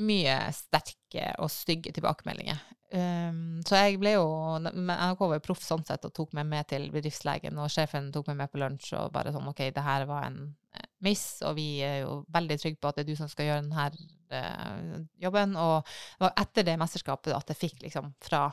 Speaker 2: mye sterke og stygge tilbakemeldinger. Um, så jeg ble jo NRK var jo proff sånn sett og tok meg med til bedriftslegen, og sjefen tok meg med på lunsj og bare sånn OK, det her var en eh, miss, og vi er jo veldig trygge på at det er du som skal gjøre denne uh, jobben. Og det var etter det mesterskapet at jeg fikk liksom fra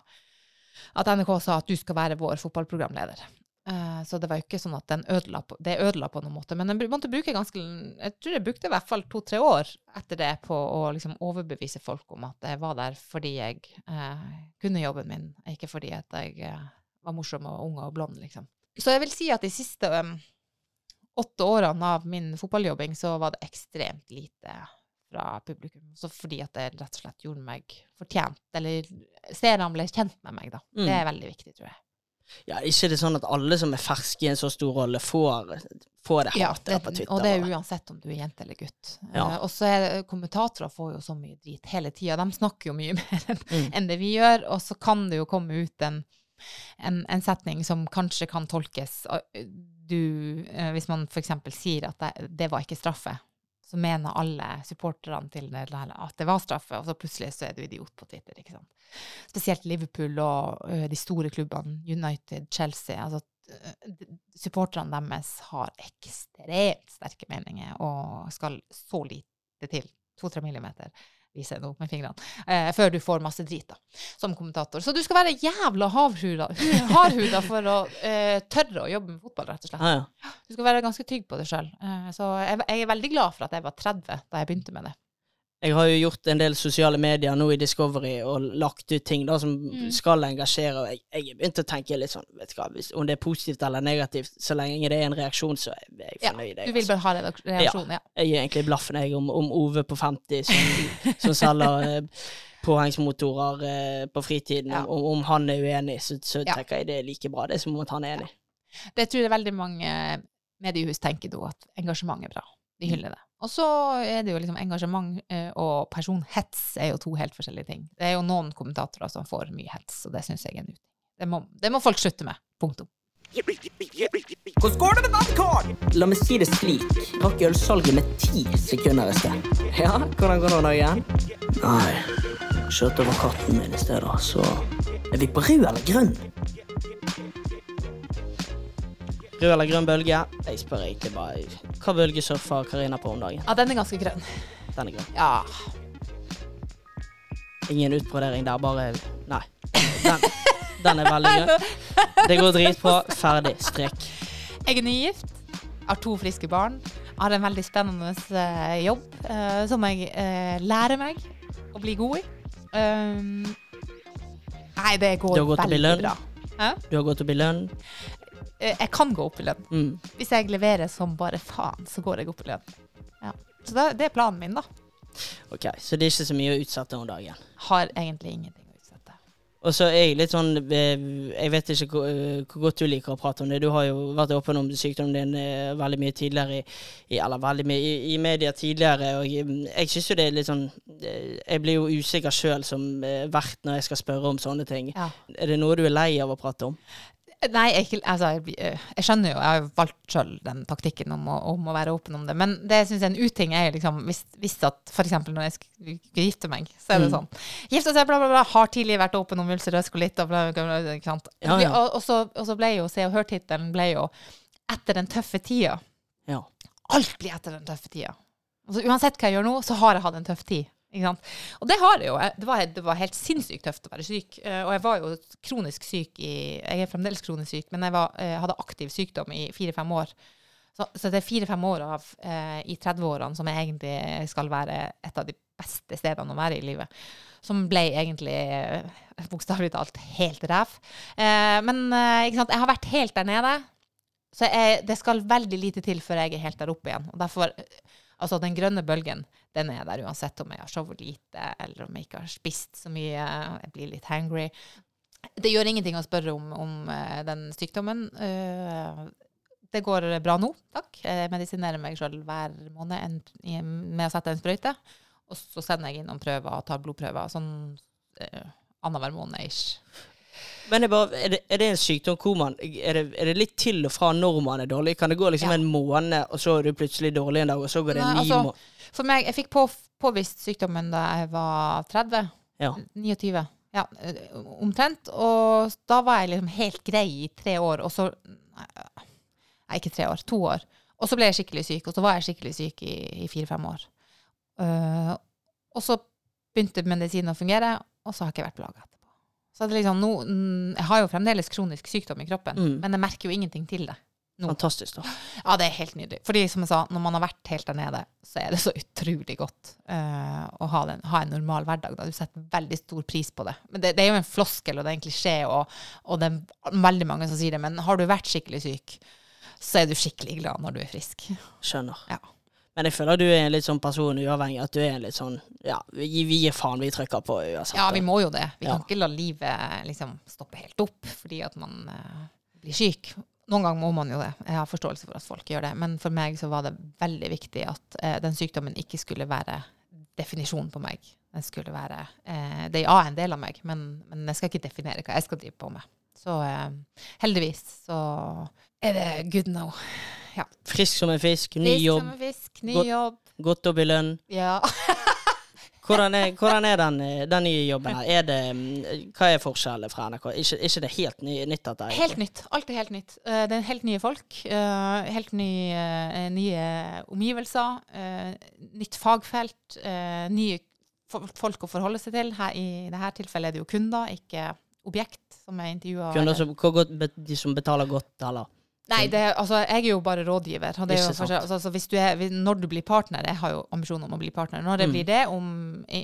Speaker 2: at NRK sa at du skal være vår fotballprogramleder. Eh, så det var jo ikke sånn at den ødela på, det ødela på noen måte. Men den måtte bruke ganske Jeg tror jeg brukte i hvert fall to-tre år etter det på å liksom overbevise folk om at jeg var der fordi jeg eh, kunne jobben min, ikke fordi at jeg eh, var morsom og ung og blond, liksom. Så jeg vil si at de siste um, åtte årene av min fotballjobbing, så var det ekstremt lite fra publikum. Så fordi at det rett og slett gjorde meg fortjent, eller seerne ble kjent med meg, da.
Speaker 1: Mm.
Speaker 2: Det er veldig viktig, tror jeg.
Speaker 1: Ja, ikke det sånn at alle som er ferske i en så stor rolle, får, får det
Speaker 2: Ja,
Speaker 1: hatet
Speaker 2: det,
Speaker 1: på Twitter.
Speaker 2: og det er uansett om du er jente eller gutt.
Speaker 1: Ja.
Speaker 2: Uh, og så er det, kommentatorer får jo så mye drit hele tida. De snakker jo mye mer enn
Speaker 1: Mm.
Speaker 2: en det vi gjør, og så kan det jo komme ut en, en, en setning som kanskje kan tolkes eh, du, uh, Hvis man f.eks. sier at det, det var ikke straffe, så mener alle supporterne til Nederland at det var straffe, og så plutselig så er du idiot på Twitter. ikke sant? Spesielt Liverpool og de store klubbene, United, Chelsea. altså Supporterne deres har ekstremt sterke meninger og skal så lite til, to-tre millimeter, viser jeg nå med fingrene, eh, før du får masse drit da, som kommentator. Så du skal være jævla havhuda, hardhuda for å eh, tørre å jobbe med fotball, rett og slett.
Speaker 1: Ja, ja.
Speaker 2: Du skal være ganske trygg på deg sjøl. Så jeg, jeg er veldig glad for at jeg var 30 da jeg begynte med det.
Speaker 1: Jeg har jo gjort en del sosiale medier nå i Discovery og lagt ut ting da som
Speaker 2: Mm.
Speaker 1: skal engasjere. og Jeg, jeg har begynt å tenke litt sånn, vet du hva, hvis, om det er positivt eller negativt, så lenge det er en reaksjon, så er jeg
Speaker 2: Ja,
Speaker 1: fornøyd. jeg,
Speaker 2: Du vil
Speaker 1: altså.
Speaker 2: bare ha den reaksjon, ja.
Speaker 1: Jeg gir egentlig blaffen jeg om, om Ove på 50 som, som selger eh, påhengsmotorer eh, på fritiden.
Speaker 2: Ja.
Speaker 1: Om, om han er uenig, så, så
Speaker 2: Ja.
Speaker 1: tenker jeg det er like bra. Det er som om han er enig.
Speaker 2: Det tror jeg veldig mange mediehus tenker da, at engasjement er bra. De hyller det. Og så er det jo liksom engasjement eh, og personhets er jo to helt forskjellige ting. Det er jo noen kommentatorer som får mye hets, og det syns jeg er en uting. Det må, det må folk slutte med. Punktum.
Speaker 3: Hvordan går det med badkar?
Speaker 1: La meg si det slik. Rakk ølsalget med ti sekunder i sted. Ja, hvordan går det nå igjen? Nei, kjørte over katten min i stedet, så Er vi på rød eller grønn? Rød eller grønn bølge? Jeg spør egentlig bare Hva bølge surfer Karina på om dagen?
Speaker 2: Ja, den er ganske grønn.
Speaker 1: Den er grønn.
Speaker 2: Ja.
Speaker 1: Ingen utbrodering der, bare Nei. Den, den er veldig grønn. Det går dritbra. Ferdig. Strek.
Speaker 2: Jeg er nygift, har to friske barn, har en veldig spennende eh, jobb eh, som jeg eh, lærer meg å bli god i. Um, nei, det går
Speaker 1: det i
Speaker 2: veldig bra. Hæ?
Speaker 1: Du har gått opp i lønn.
Speaker 2: Eh, Jeg kan gå opp i lønn.
Speaker 1: Mm.
Speaker 2: Hvis jeg leverer som bare faen, så går jeg opp i lønn. Ja. Så det, det er planen min, da.
Speaker 1: Ok, så det er ikke så mye å utsette om dagen.
Speaker 2: Har egentlig ingenting å utsette.
Speaker 1: Og så er jeg litt sånn eh, Jeg vet ikke hvor, eh, hvor godt du liker å prate om det. Du har jo vært åpen om sykdommen din veldig mye tidligere i, i Eller veldig mye i, i media tidligere. Og jeg, jeg syns jo det er litt sånn Jeg blir jo usikker sjøl som vert når jeg skal spørre om sånne ting.
Speaker 2: Ja.
Speaker 1: Er det noe du er lei av å prate om?
Speaker 2: Nei, jeg, altså, jeg, eh, jeg skjønner jo, jeg har jo valgt sjøl den taktikken om å, om å være åpen om det. Men det jeg syns er en uting, er liksom hvis, at f.eks. når jeg skal gifte meg, så er det
Speaker 1: Mm.
Speaker 2: sånn Gifte seg, bla, bla, bla. Har tidlig vært åpen om ulcerøs kolitt og bla, bla, bla. Ikke sant.
Speaker 1: Ja, ja.
Speaker 2: Og, og, så, og så ble jo Se og Hør-tittelen ble jo Etter den tøffe tida.
Speaker 1: Ja.
Speaker 2: Alt blir etter den tøffe tida. Altså, uansett hva jeg gjør nå, så har jeg hatt en tøff tid. Og det har jeg jo. Det var, det var helt sinnssykt tøft å være syk. eh, Og jeg var jo kronisk syk i Jeg er fremdeles kronisk syk, men jeg, var, jeg hadde aktiv sykdom i fire-fem år. Så, så det er fire-fem år av, eh, i 30-årene som egentlig skal være et av de beste stedene å være i livet. Som ble egentlig eh, bokstavelig talt helt ræv. Eh, men eh, ikke sant? jeg har vært helt der nede. Så jeg, det skal veldig lite til før jeg er helt der oppe igjen. Og derfor, altså den grønne bølgen, den er der uansett om jeg har sovet lite, eller om jeg ikke har spist så mye, jeg blir litt hangry. Det gjør ingenting å spørre om, om eh, den sykdommen. Eh, det går bra nå, takk. Jeg medisinerer meg sjøl hver måned en, med å sette en sprøyte. Og så sender jeg innom prøver og tar blodprøver sånn eh, annenhver måned ish.
Speaker 1: Men er, bare, er, det, er det en sykdom hvor man er det, er det litt til og fra når man er dårlig? Kan det gå liksom
Speaker 2: Ja.
Speaker 1: en måned, og så er du plutselig dårlig en dag, og så går det
Speaker 2: Nei,
Speaker 1: ny
Speaker 2: altså,
Speaker 1: måneder?
Speaker 2: For meg, jeg fikk på, påvist sykdommen da jeg var 30.
Speaker 1: Ja.
Speaker 2: 29. Ja, eh, omtrent. Og da var jeg liksom helt grei i tre år, og så Nei, ikke tre år. To år. Og så ble jeg skikkelig syk, og så var jeg skikkelig syk i, i fire-fem år. Uh, og så begynte medisinen å fungere, og så har jeg ikke vært plaga etterpå. Så det liksom mm, Jeg har jo fremdeles kronisk sykdom i kroppen,
Speaker 1: Mm.
Speaker 2: men jeg merker jo ingenting til det. Nå.
Speaker 1: Fantastisk, da.
Speaker 2: Ja, det er helt nydelig. Fordi som jeg sa, når man har vært helt der nede, så er det så utrolig godt uh, å ha, den, ha en normal hverdag. Da. Du setter veldig stor pris på det. Men det, det er jo en floskel, og det er en klisjé, og, og det er veldig mange som sier det. Men har du vært skikkelig syk, så er du skikkelig glad når du er frisk.
Speaker 1: Skjønner.
Speaker 2: Ja.
Speaker 1: Men jeg føler du er en litt sånn person uavhengig. At du er en litt sånn Ja, vi, vi gir faen, vi trykker på uansett.
Speaker 2: Ja, vi må jo det. Vi
Speaker 1: Ja.
Speaker 2: kan ikke la livet liksom stoppe helt opp fordi at man uh, blir syk. Noen ganger må man jo det. Jeg har forståelse for at folk gjør det. Men for meg så var det veldig viktig at eh, den sykdommen ikke skulle være definisjonen på meg. Den skulle være eh, Det er ja en del av meg, men, men jeg skal ikke definere hva jeg skal drive på med. Så eh, heldigvis så er det good now.
Speaker 1: Frisk som en fisk, ny
Speaker 2: Frisk
Speaker 1: jobb,
Speaker 2: som en fisk, ny
Speaker 1: Godt-
Speaker 2: jobb.
Speaker 1: godt opp i lønn.
Speaker 2: Ja.
Speaker 1: Hvordan er, hvordan er den, den nye jobben her? Er det, hva er forskjellen fra NRK? Ikke, ikke det helt ny, nytt dette? egentlig?
Speaker 2: Helt nytt. Alt er helt nytt. Eh, det er helt nye folk. eh, helt nye, eh, nye omgivelser. nytt fagfelt. nye folk å forholde seg til. Her, I dette tilfellet er det jo kunder, ikke objekt, som er intervjua.
Speaker 1: Kunder som, de som betaler godt, eller?
Speaker 2: Nei, det, altså, jeg er jo bare rådgiver. Og det jo
Speaker 1: Ikke
Speaker 2: altså, du er, når du blir partner Jeg har jo ambisjon om å bli partner. Når jeg
Speaker 1: Mm.
Speaker 2: blir det om i,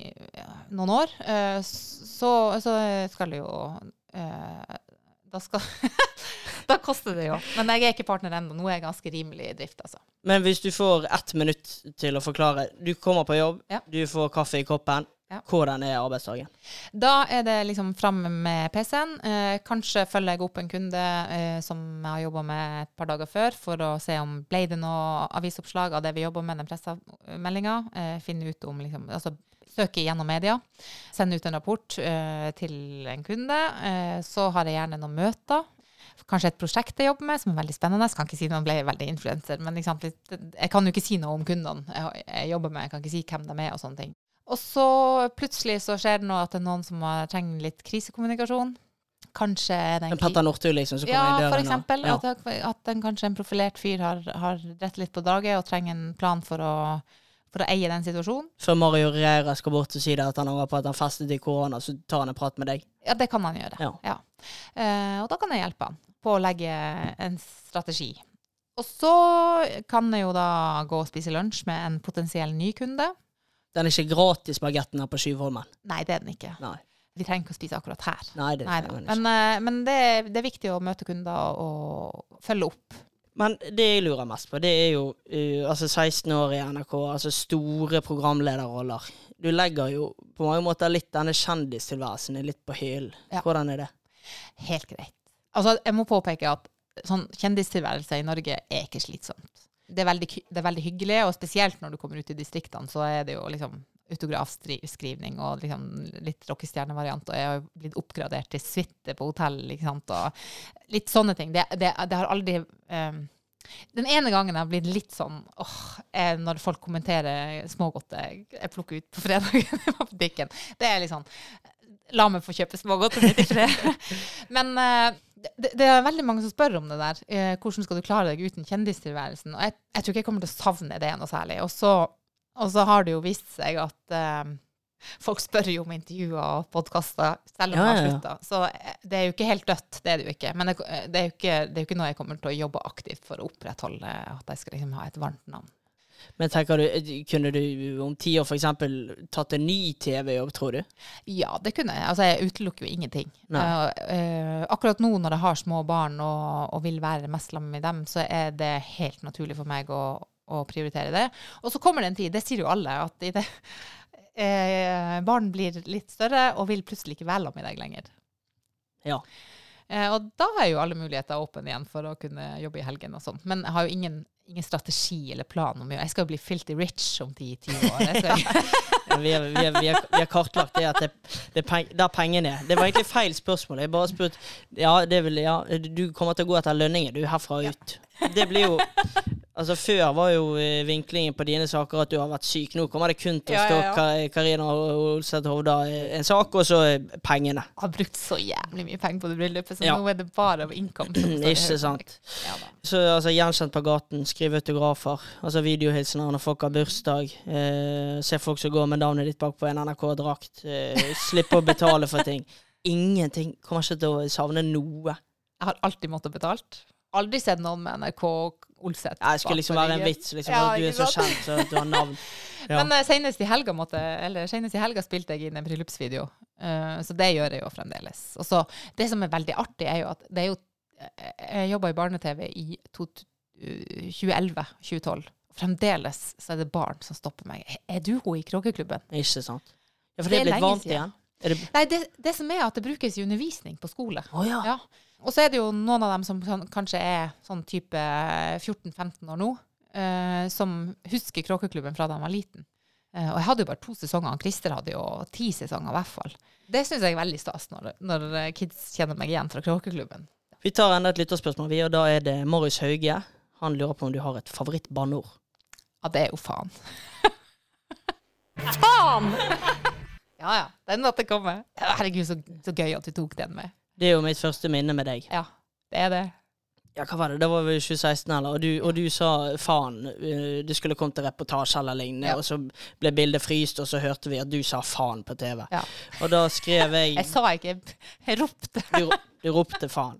Speaker 2: noen år, eh, så, så skal det jo eh, Da skal Da koster det jo. Men jeg er ikke partner ennå. Nå er jeg ganske rimelig i drift, altså.
Speaker 1: Men hvis du får ett minutt til å forklare. Du kommer på jobb,
Speaker 2: Ja.
Speaker 1: du får kaffe i koppen.
Speaker 2: Ja.
Speaker 1: Hvordan er arbeidsdagen?
Speaker 2: Da er det liksom fram med PC-en. Eh, kanskje følger jeg opp en kunde eh, som jeg har jobba med et par dager før, for å se om ble det noe avisoppslag av det vi jobber med, den pressemeldinga. Eh, finne ut om liksom Altså søke gjennom media. Sende ut en rapport eh, til en kunde. Eh, så har jeg gjerne noen møter. Kanskje et prosjekt jeg jobber med som er veldig spennende. Jeg kan ikke si noe, ble veldig influenser, men liksom, jeg kan jo ikke si noe om kundene jeg jobber med. Jeg kan ikke si hvem de er og sånne ting. Og så plutselig så skjer det noe at det er noen som trenger litt krisekommunikasjon. Kanskje er det en
Speaker 1: Petter Northug, liksom, som kommer
Speaker 2: ja,
Speaker 1: i døren?
Speaker 2: for
Speaker 1: og-
Speaker 2: eksempel.
Speaker 1: Ja.
Speaker 2: At, at en, kanskje en profilert fyr har, har rett litt på draget og trenger en plan for å, for å eie den situasjonen.
Speaker 1: Før Mario Reira skal bort og si det at han angrer på at han festet i korona, så tar han en prat med deg.
Speaker 2: Ja, det kan han gjøre.
Speaker 1: Ja.
Speaker 2: Eh, og da kan jeg hjelpe han på å legge en strategi. Og så kan jeg jo da gå og spise lunsj med en potensiell ny kunde.
Speaker 1: Den er ikke gratis, bagetten her på Skyvholmen.
Speaker 2: Nei, det er den ikke.
Speaker 1: Nei.
Speaker 2: Vi trenger ikke å spise akkurat her.
Speaker 1: Nei, det
Speaker 2: Nei
Speaker 1: trenger
Speaker 2: da.
Speaker 1: ikke.
Speaker 2: Men, eh, men det, er- det er viktig å møte kunder og følge opp.
Speaker 1: Men det jeg lurer mest på, det er jo uh, altså 16 år i NRK, altså store programlederroller. Du legger jo på mange måter litt denne kjendistilværelsen litt på hyllen.
Speaker 2: Ja.
Speaker 1: Hvordan er det?
Speaker 2: Helt greit. Altså, jeg må påpeke at sånn kjendistilværelse i Norge er ikke slitsomt. Det er, veldig, det er veldig hyggelig, og spesielt når du kommer ut i distriktene, så er det jo liksom autografskrivning og liksom litt rockestjernevariant, og jeg har blitt oppgradert til suite på hotell, ikke og litt sånne ting. Det, det, det har aldri um, Den ene gangen jeg har blitt litt sånn åh, er når folk kommenterer smågodt jeg, jeg plukker ut på fredagen på butikken. Det er litt sånn La meg få kjøpe smågodt. Men eh, det, det er veldig mange som spør om det der. Eh, hvordan skal du klare deg uten kjendistilværelsen? Og jeg, jeg tror ikke jeg kommer til å savne det noe særlig. Og så, og så har det jo vist seg at eh, folk spør jo om intervjuer og podkaster, selv om
Speaker 1: Ja,
Speaker 2: de har slutta. Så eh, det er jo ikke helt dødt, det er det jo ikke. Men det, det, er jo ikke, det er jo ikke noe jeg kommer til å jobbe aktivt for å opprettholde, at jeg skal liksom ha et varmt navn.
Speaker 1: Men tenker du, eh, kunne du om ti år f.eks. tatt en ny TV-jobb, tror du?
Speaker 2: Ja, det kunne jeg. Altså, jeg utelukker jo ingenting.
Speaker 1: Uh,
Speaker 2: eh, akkurat nå når jeg har små barn og, og vil være mest sammen med dem, så er det helt naturlig for meg å, å prioritere det. Og så kommer det en tid, det sier jo alle, at i det, uh, barn blir litt større og vil plutselig ikke være sammen med deg lenger.
Speaker 1: Ja.
Speaker 2: Eh, og da er jo alle muligheter åpne igjen for å kunne jobbe i helgen og sånn. Men jeg har jo ingen, ingen strategi eller plan om. Jeg skal jo bli filthy rich om 10-20 år. Jeg skal,
Speaker 1: vi, har, kartlagt det at det, det peng, der pengene er. Det var egentlig feil spørsmål. Jeg bare spurte Ja, vil, ja, du kommer til å gå etter lønningen, du, herfra og ut. Det blir jo Altså Før var jo eh, vinklingen på dine saker at du har vært syk. Nå kommer det kun til å stå
Speaker 2: ja, ja.
Speaker 1: ja. Karina Olseth Hovda eh, en sak, og så eh, pengene.
Speaker 2: Jeg har brukt så jævlig mye penger på det bryllupet, så nå er det bare av income. som står i
Speaker 1: Ikke sant. Så altså, Gjenkjent på gaten, skrive autografer, altså videohilsener når folk har bursdag. Eh, se folk som går med navnet ditt bak på en NRK-drakt. Uh, slippe å betale for ting. Ingenting. Kommer ikke til å savne noe.
Speaker 2: Jeg har alltid måttet betalt. Aldri sett noen med NRK Olseth.
Speaker 1: Ja, det skulle liksom være en vits, liksom,
Speaker 2: Ja,
Speaker 1: du er så kjent, så du har navn. Ja.
Speaker 2: Men uh, senest i helga måtte, eller senest i helga spilte jeg inn en bryllupsvideo, Uh, så det gjør jeg jo fremdeles. Og så Det som er veldig artig, er jo at det er jo eh, Jeg jobba i barne-TV i to- eh, 2011-2012. Fremdeles så er det barn som stopper meg. Er du hun i Kråkeklubben?
Speaker 1: Ikke sant. Ja, for
Speaker 2: Det
Speaker 1: det
Speaker 2: er
Speaker 1: blitt vant
Speaker 2: siden.
Speaker 1: igjen? Det
Speaker 2: Nei, det, det som er at det brukes i undervisning på skole.
Speaker 1: Å ja.
Speaker 2: Ja. Og så er det jo noen av dem som kan- kanskje er sånn type 14-15 år nå, uh, som husker Kråkeklubben fra da de var liten. Uh, og jeg hadde jo bare to sesonger, han Christer hadde jo ti sesonger i hvert fall. Det syns jeg er veldig stas når, når eh, kids kjenner meg igjen fra Kråkeklubben.
Speaker 1: Vi tar enda et lytterspørsmål, vi, og da er det Morris Hauge. Han lurer på om du har et favorittbanneord.
Speaker 2: Ja, det er jo faen. faen! ja ja, den måtte komme. Herregud, så, så gøy at du tok den med.
Speaker 1: Det er jo mitt første minne med deg.
Speaker 2: Ja, det er det.
Speaker 1: Ja, hva var det? Det var vel 2016, eller? Og du, og du sa faen. Du Det skulle kommet til reportasje eller lignende,
Speaker 2: Ja.
Speaker 1: og så ble bildet fryst, og så hørte vi at du sa faen på TV.
Speaker 2: Ja.
Speaker 1: Og da skrev jeg
Speaker 2: Jeg sa ikke Jeg ropte.
Speaker 1: Du, du ropte faen.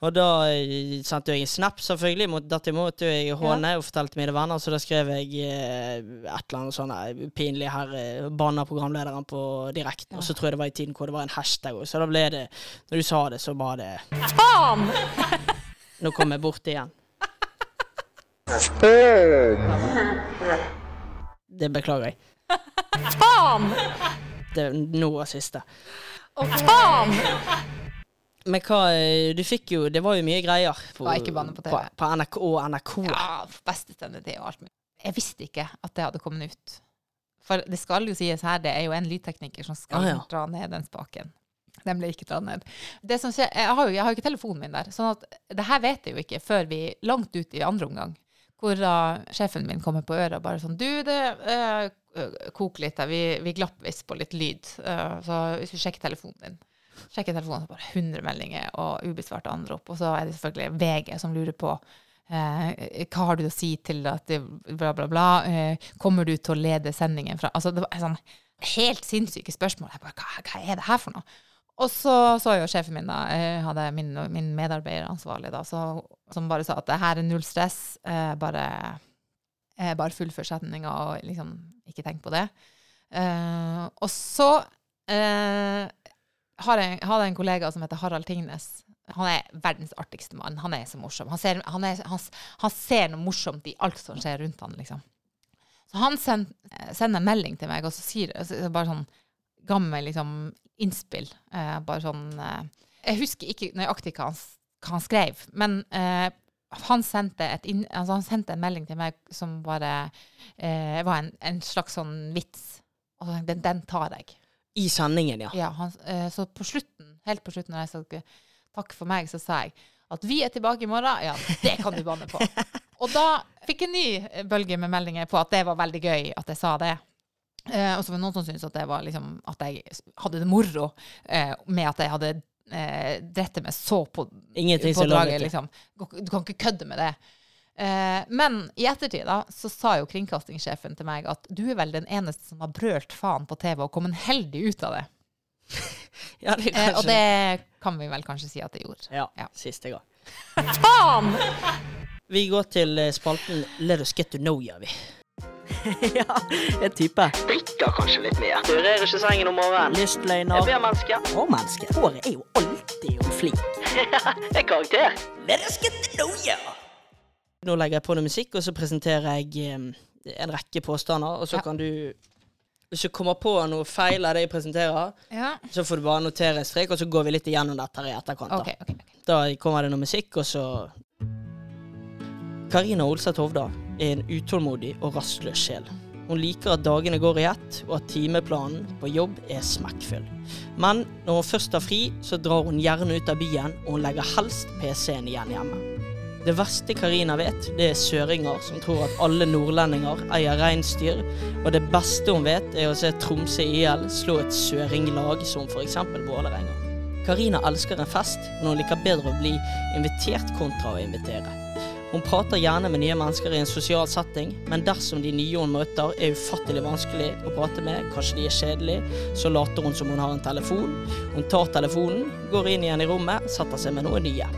Speaker 1: Og da eh, sendte jeg en snap, selvfølgelig. Mot, dette måtte jeg håne og fortalte mine venner, så da skrev jeg eh, et eller annet sånn eh, pinlig her, eh, banna programlederen på direkten. Og så tror jeg det var i tiden hvor det var en hashtag, òg, så da ble det Når du sa det, så var det
Speaker 2: Faen!
Speaker 1: Nå kom jeg bort igjen. Det beklager jeg.
Speaker 2: Faen!
Speaker 1: Det er nå av siste.
Speaker 2: Og faen!
Speaker 1: Men hva eh, Du fikk jo Det var jo mye greier på,
Speaker 2: Var ikke på TV.
Speaker 1: på, på NRK og NRK.
Speaker 2: Ja, beste sendetid og alt mulig. Jeg visste ikke at det hadde kommet ut. For det skal jo sies her, det er jo en lydtekniker som skal
Speaker 1: Ah, ja.
Speaker 2: dra ned den spaken. Den ble ikke dratt ned. Det som skjer, jeg har jo jeg har ikke telefonen min der, sånn at det her vet jeg jo ikke før vi langt ut i andre omgang. Hvor da sjefen min kommer på øret og bare sånn Du, det uh, koker litt her. Vi, vi glapp visst på litt lyd. Uh, så hvis du sjekker telefonen din Sjekker telefonen, så bare 100 meldinger og ubesvarte anrop. Og så er det selvfølgelig VG som lurer på eh, hva har du å si til at det bla, bla, bla. Eh, kommer du til å lede sendingen fra Altså, det var sånn helt sinnssyke spørsmål. Jeg bare, hva, hva er det her for noe? Og så så jo sjefen min, da, jeg hadde min, min medarbeider ansvarlig, da, så, som bare sa at det her er null stress, eh, bare, eh, bare fullfør setninga og liksom ikke tenk på det. Eh, og så eh, har jeg, hadde en kollega som heter Harald Tingnes. Han er verdens artigste mann. Han er så morsom. Han ser, han er, han, han ser noe morsomt i alt som skjer rundt han, liksom. Så han send, sender en melding til meg, og så sier så, bare sånn gammel liksom innspill. Eh, bare sånn eh, Jeg husker ikke nøyaktig hva han, hva han skrev, men eh, han, sendte inn, altså han sendte en melding til meg som bare eh, var en, en slags sånn vits. Og så tenkte den tar jeg.
Speaker 1: I sendingen, ja.
Speaker 2: Ja, han, eh, så på slutten, helt på slutten, når jeg sa takk for meg, så sa jeg at vi er tilbake i morgen. Ja, det kan du banne på. Og da fikk jeg en ny eh, bølge med meldinger på at det var veldig gøy at jeg sa det. Eh, og så var det noen som syntes at, det var liksom, at jeg hadde det moro eh, med at jeg hadde eh, drettet meg så på,
Speaker 1: Ingenting
Speaker 2: på
Speaker 1: som er
Speaker 2: draget. Liksom. Du kan ikke kødde med det. Eh, men i ettertid da, så sa jo kringkastingssjefen til meg at du er vel den eneste som har brølt faen på TV og kommet heldig ut av det.
Speaker 1: Ja, det
Speaker 2: Eh, og det kan vi vel kanskje si at det gjorde.
Speaker 1: ja,
Speaker 2: ja.
Speaker 1: siste gang.
Speaker 2: Faen!
Speaker 1: Vi går til eh, spalten Let us get to know you, vi.
Speaker 5: ja, en type.
Speaker 1: Drikker kanskje litt mer. Du rører ikke sengen om morgenen.
Speaker 5: Lystløgner.
Speaker 1: Jeg ber menneske.
Speaker 5: Og menneske. Håret er jo alltid jo flink.
Speaker 1: Det er karakter.
Speaker 5: Let us get to know you.
Speaker 1: Nå legger jeg på noe musikk, og så presenterer jeg eh, en rekke påstander, og så
Speaker 2: Ja.
Speaker 1: kan du Hvis du kommer på noe feil av det jeg presenterer,
Speaker 2: Ja.
Speaker 1: så får du bare notere strek, og så går vi litt igjennom dette i etterkant. da.
Speaker 2: Okay, okay, okay.
Speaker 1: Da kommer det noe musikk, og så Karina Olseth Hovda er en utålmodig og rastløs sjel. Hun liker at dagene går i ett, og at timeplanen på jobb er smekkfull. Men når hun først har fri, så drar hun gjerne ut av byen, og hun legger helst PC-en igjen hjemme. Det verste Karina vet, det er søringer som tror at alle nordlendinger eier reinsdyr, og det beste hun vet, er å se Tromsø IL slå et søringlag som f.eks. Vålerenga. Karina elsker en fest, men hun liker bedre å bli invitert kontra å invitere. Hun prater gjerne med nye mennesker i en sosial setting, men dersom de nye hun møter er ufattelig vanskelig å prate med, kanskje de er kjedelige, så later hun som hun har en telefon. Hun tar telefonen, går inn igjen i rommet, setter seg med noen nye.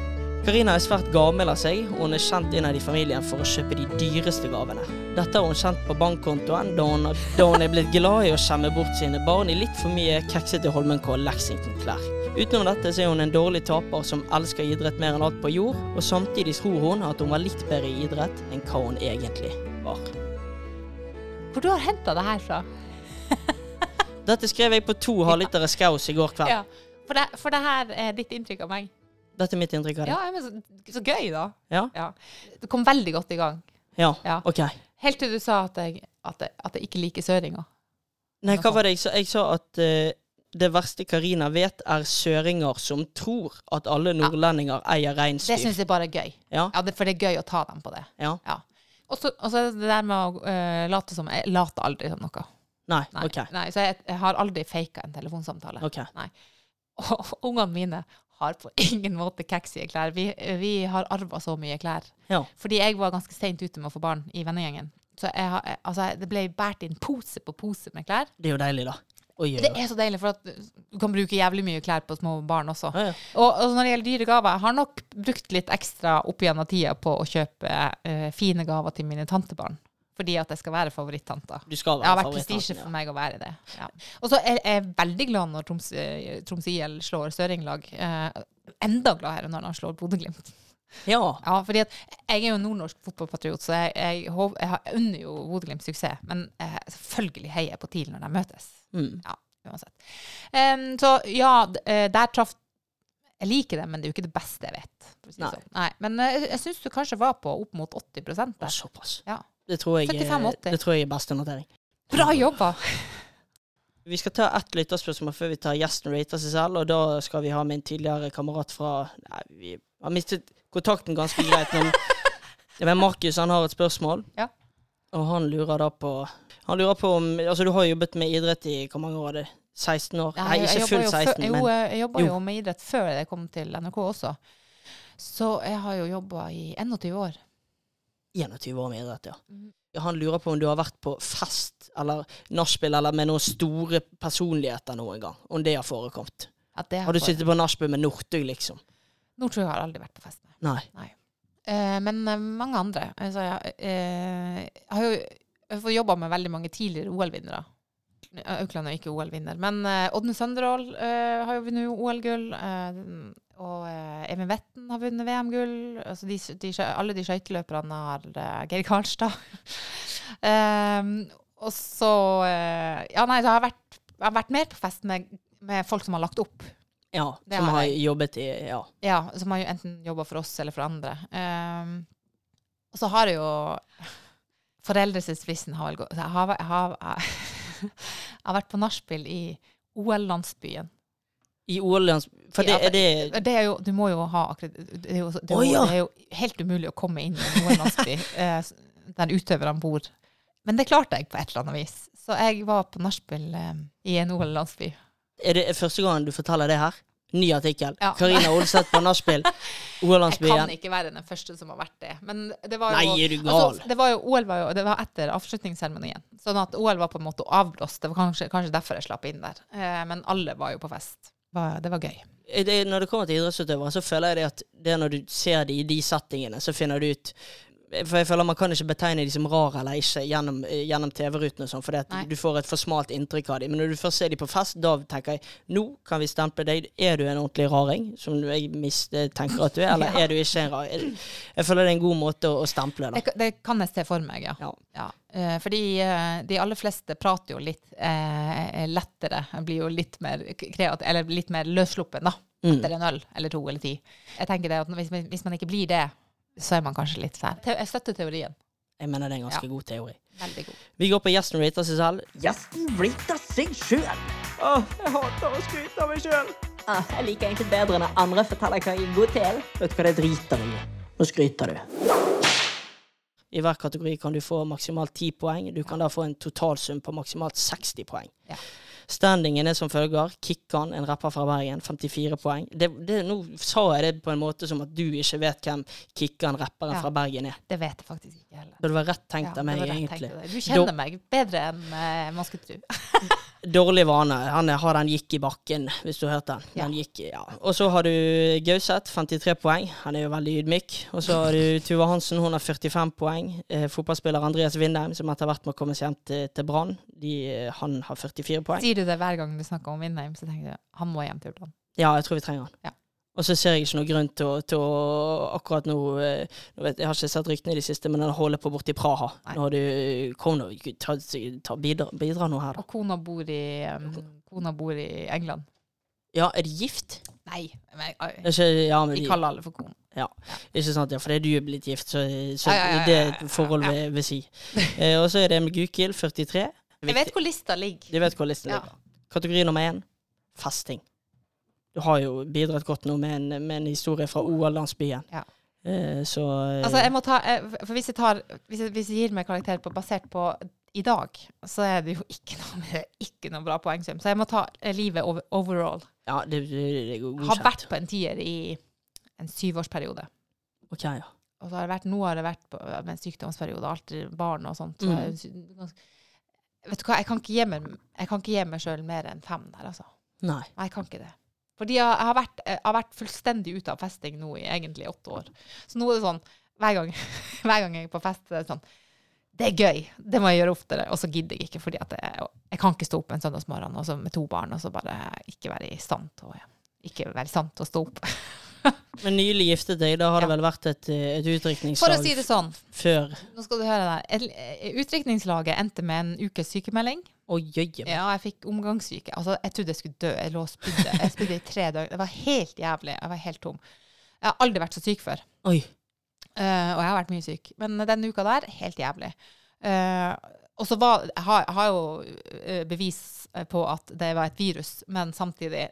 Speaker 1: Karina er svært gammel av seg, og hun er kjent innad i familien for å kjøpe de dyreste gavene. Dette har hun kjent på bankkontoen da hun, da hun er blitt glad i å skjemme bort sine barn i litt for mye keksete Holmenkoll Lexington-klær. Utenom dette så er hun en dårlig taper som elsker idrett mer enn alt på jord, og samtidig tror hun at hun var litt bedre i idrett enn hva hun egentlig var.
Speaker 2: Hvor du har henta det her fra?
Speaker 1: Dette skrev jeg på to halvlitere skaus i går kveld.
Speaker 2: Ja. For det, for det her er ditt inntrykk av meg.
Speaker 1: Dette er mitt inntrykk av det.
Speaker 2: Ja, men så, så gøy, da.
Speaker 1: Ja?
Speaker 2: Ja. Du kom veldig godt i gang.
Speaker 1: Ja.
Speaker 2: Ja.
Speaker 1: OK.
Speaker 2: Helt til du sa at jeg, at jeg, at jeg ikke liker søringer.
Speaker 1: Nei, hva var det jeg sa? Jeg sa at uh, det verste Karina vet, er søringer som tror at alle nordlendinger eier
Speaker 2: Det
Speaker 1: reinsdyr.
Speaker 2: syns jeg bare er gøy.
Speaker 1: Ja.
Speaker 2: Ja, det, for det er gøy å ta dem på det.
Speaker 1: ja.
Speaker 2: Ja. Og så det det der med å uh, late som Jeg later aldri som noe.
Speaker 1: Nei.
Speaker 2: Nei,
Speaker 1: OK.
Speaker 2: nei så jeg, jeg har aldri faka en telefonsamtale.
Speaker 1: ok. Nei.
Speaker 2: Og ungene mine har på ingen måte keksige klær. Vi, vi har arva så mye klær.
Speaker 1: Ja.
Speaker 2: Fordi jeg var ganske seint ute med å få barn i vennegjengen. Så har- altså, det ble båret inn pose på pose med klær.
Speaker 1: Det er jo deilig, da. Oi, oi,
Speaker 2: Det er så deilig, for at du kan bruke jævlig mye klær på små barn også.
Speaker 1: Ja, ja.
Speaker 2: Og, og når det gjelder dyre gaver, jeg har nok brukt litt ekstra opp gjennom tida på å kjøpe eh, fine gaver til mine tantebarn. Fordi at jeg skal være favorittanta.
Speaker 1: Du skal være
Speaker 2: Det har vært prestisje for meg å være det. Ja. Og så er jeg veldig glad når Troms, eh, Troms IL slår Søringlag. Eh, enda gladere når han slår Bodø-Glimt.
Speaker 1: Ja.
Speaker 2: Ja, fordi at jeg er jo nordnorsk fotballpatriot, så jeg, jeg, jeg unner jo Bodø-Glimt suksess. Men eh, selvfølgelig heier jeg på TIL når de møtes.
Speaker 1: Mm.
Speaker 2: Ja, uansett. Um, så ja, eh, der traff Jeg liker det, men det er jo ikke det beste jeg vet.
Speaker 1: Nei.
Speaker 2: sånn. Nei. Men eh, jeg, jeg syns du kanskje var på opp mot 80
Speaker 1: Å,
Speaker 2: der.
Speaker 1: såpass.
Speaker 2: Ja.
Speaker 1: Det tror jeg, er-
Speaker 2: 75-80.
Speaker 1: det tror jeg er beste notering.
Speaker 2: Bra jobba!
Speaker 1: Vi skal ta ett lytterspørsmål før vi tar gjesten rater seg selv, og da skal vi ha min tidligere kamerat fra Nei, vi har mistet kontakten ganske greit, men men Markus han har et spørsmål,
Speaker 2: Ja.
Speaker 1: og han lurer da på Han lurer på om Altså, du har jobbet med idrett i hvor mange år er det? 16 år? Nei,
Speaker 2: jeg-
Speaker 1: ikke
Speaker 2: jobba
Speaker 1: fullt
Speaker 2: jo
Speaker 1: 16,
Speaker 2: før- jo,
Speaker 1: men
Speaker 2: jeg jobba
Speaker 1: Jo.
Speaker 2: jo med idrett før jeg kom til NRK også. Så jeg har jo jobba i 21 år.
Speaker 1: 21 år med idrett, ja.
Speaker 2: Mhm.
Speaker 1: Han lurer på om du har vært på fest eller nachspiel eller med noen store personligheter noen gang. Om det har forekommet.
Speaker 2: Det
Speaker 1: Har du sittet på nachspiel med Northug, liksom?
Speaker 2: Northug har aldri vært på fest med.
Speaker 1: Nei.
Speaker 2: Eh, men eh, mange andre. Altså, jeg, eh, jeg har jo jeg har fått jobba med veldig mange tidligere OL-vinnere. Eh, Aukland er ikke OL-vinner, men eh, Ådne Sønderål eh, har jo vunnet OL-gull. Og eh, Even Vetten har vunnet VM-gull. Altså de, de, alle de skøyteløperne har eh, Geir Karlstad. um, og så eh, Ja, nei, så har jeg vært, jeg har vært mer på fest med, med folk som har lagt opp.
Speaker 1: Ja,
Speaker 2: Det
Speaker 1: som
Speaker 2: har jeg.
Speaker 1: jobbet i Ja.
Speaker 2: Ja, som har enten jobba for oss eller for andre. Um, og så har jeg jo Foreldresfristen har vel gått Jeg jeg jeg har vært på nachspiel i OL-landsbyen.
Speaker 1: I OL For det
Speaker 2: Ja,
Speaker 1: er det
Speaker 2: Det er jo, du må jo ha akkred... Det det
Speaker 1: Å, ja.
Speaker 2: det er jo helt umulig å komme inn i en OL-landsby eh, der utøverne bor. Men det klarte jeg på et eller annet vis. Så jeg var på nachspiel eh, i en OL-landsby.
Speaker 1: Er det første gangen du forteller det her? Ny artikkel.
Speaker 2: Ja.
Speaker 1: Karina Olseth på nachspiel.
Speaker 2: Jeg kan ikke være den første som har vært det. Men det var jo
Speaker 1: Nei, er du gal?
Speaker 2: Altså, det var jo, OL var jo det var etter avslutningsseremonien. Sånn at OL var på en måte avblåst. Det var kanskje, kanskje derfor jeg slapp inn der. Eh, men alle var jo på fest. Var, det var gøy.
Speaker 1: Eh, det, når det kommer til idrettsutøvere, så føler jeg det at det er når du ser de i de settingene, så finner du ut For jeg føler man kan ikke betegne de som rare eller ikke gjennom, eh, gjennom TV-rutene sånn, for
Speaker 2: Nei.
Speaker 1: du får et for smalt inntrykk av dem. Men når du først ser dem på fest, da tenker jeg nå kan vi stemple deg. Er du en ordentlig raring, som jeg mistenker at du er, eller
Speaker 2: Ja.
Speaker 1: er du ikke en raring? Jeg føler det er en god måte å, å stemple
Speaker 2: Det,
Speaker 1: det.
Speaker 2: det kan jeg se for meg, ja.
Speaker 1: Ja.
Speaker 2: Ja, eh, fordi eh, de aller fleste prater jo litt eh, lettere. Blir jo litt mer kreativ, eller litt mer løssluppen, da.
Speaker 1: Mm.
Speaker 2: Etter en øl eller to eller ti. Jeg tenker det at hvis, hvis man ikke blir det, så er man kanskje litt sær. Jeg støtter teorien.
Speaker 1: Jeg mener det er en ganske
Speaker 2: Ja.
Speaker 1: god teori.
Speaker 2: Veldig god.
Speaker 1: Vi går på gjesten rater seg selv.
Speaker 5: Gjesten rater seg sjøl.
Speaker 3: Åh, jeg hater å skryte av meg sjøl.
Speaker 5: Ah, jeg liker egentlig bedre når andre forteller hva jeg er god til. Vet du hva det driter jeg i. Nå skryter du.
Speaker 1: I hver kategori kan du få maksimalt 10 poeng. Du kan da få en totalsum på maksimalt 60 poeng.
Speaker 2: Ja.
Speaker 1: Standingen er som følger. Kikkan, en rapper fra Bergen, 54 poeng. Det, det, nå sa jeg det på en måte som at du ikke vet hvem Kikkan, rapperen
Speaker 2: Ja.
Speaker 1: fra Bergen, er.
Speaker 2: Det vet jeg faktisk ikke heller.
Speaker 1: Så det var rett tenkt
Speaker 2: Ja,
Speaker 1: av meg,
Speaker 2: det
Speaker 1: egentlig.
Speaker 2: Du kjenner meg bedre enn uh, man skulle tro.
Speaker 1: Dårlig vane. Han har den gikk i bakken, hvis du har hørt den.
Speaker 2: Ja.
Speaker 1: den gikk, ja. Og så har du Gauseth, 53 poeng. Han er jo veldig ydmyk. Og så har du Tuva Hansen, hun har 45 poeng. Eh, fotballspiller Andreas Vindheim, som etter hvert må komme seg hjem til, til Brann. Eh, Han har 44 poeng.
Speaker 2: Sier du det hver gang du snakker om Vindheim, så tenker jeg han må hjem til Brann.
Speaker 1: Ja, jeg tror vi trenger han.
Speaker 2: Ja.
Speaker 1: Og så ser jeg ikke noe grunn til å, til å akkurat nå, eh, nå vet, Jeg har ikke sett ryktene i det siste, men han holder på borte i Praha.
Speaker 2: Nei.
Speaker 1: Nå har du Kona nå, ta, ta, bidra, bidra nå her, da.
Speaker 2: Og kona bor i, um, kona bor i England.
Speaker 1: Ja, er de gift?
Speaker 2: Nei, men,
Speaker 1: jeg, ikke, ja, men
Speaker 2: vi
Speaker 1: de,
Speaker 2: kaller alle for kone.
Speaker 1: ikke sant, ja, fordi du er blitt gift, så, så
Speaker 2: Ja, ja, ja, ja,
Speaker 1: det
Speaker 2: ja,
Speaker 1: et forhold
Speaker 2: ja.
Speaker 1: vil, vil si. Eh, og så er det med Gukild, 43.
Speaker 2: Jeg vet hvor lista ligger.
Speaker 1: Du vet hvor lista
Speaker 2: Ja.
Speaker 1: ligger. Kategori nummer én fasting. Du har jo bidratt godt nå med en, med en historie fra OL-landsbyen.
Speaker 2: Ja.
Speaker 1: Eh, så eh,
Speaker 2: Altså, jeg må ta, eh, for hvis jeg, tar, hvis jeg, hvis jeg gir meg karakter på, basert på i dag, så er det jo ikke noe, ikke noe bra poengsum. Så jeg må ta eh, livet over, overall.
Speaker 1: Ja, det, det, det er
Speaker 2: Har vært på en tier i en syvårsperiode.
Speaker 1: Ok, ja.
Speaker 2: Og så har det vært, nå har det vært på, med en sykdomsperiode, alt barn og sånt. Så
Speaker 1: Mm.
Speaker 2: Vet du hva, jeg kan ikke gi meg, jeg kan ikke gi meg sjøl mer enn fem der, altså.
Speaker 1: Nei.
Speaker 2: Nei, jeg kan ikke det. Fordi jeg har vært, jeg har vært fullstendig ute av festing nå i egentlig åtte år. Så nå er det sånn, hver gang, hver gang jeg er på fest, så er det sånn, det er gøy, det må jeg gjøre oftere, og så gidder jeg ikke, fordi at jeg, jeg kan ikke stå opp en søndagsmorgen med to barn, og så bare ikke være i stand til å, ikke være i stand til å stå opp.
Speaker 1: Men nylig giftet deg, da har det vel vært et, eh, et
Speaker 2: For å si det sånn,
Speaker 1: før
Speaker 2: nå skal du høre eh, utdrikningslaget endte med en ukes sykemelding.
Speaker 1: Oi, oi, oi.
Speaker 2: Ja, jeg fikk omgangssyke. Altså, jeg trodde jeg skulle dø. Jeg lå og spydde. Jeg spydde i tre døgn. Det var helt jævlig. Jeg var helt tom. Jeg har aldri vært så syk før.
Speaker 1: Oi.
Speaker 2: Uh, og jeg har vært mye syk. Men denne uka der, helt jævlig. Uh, og så var Jeg har, jeg har jo bevis på at det var et virus, men samtidig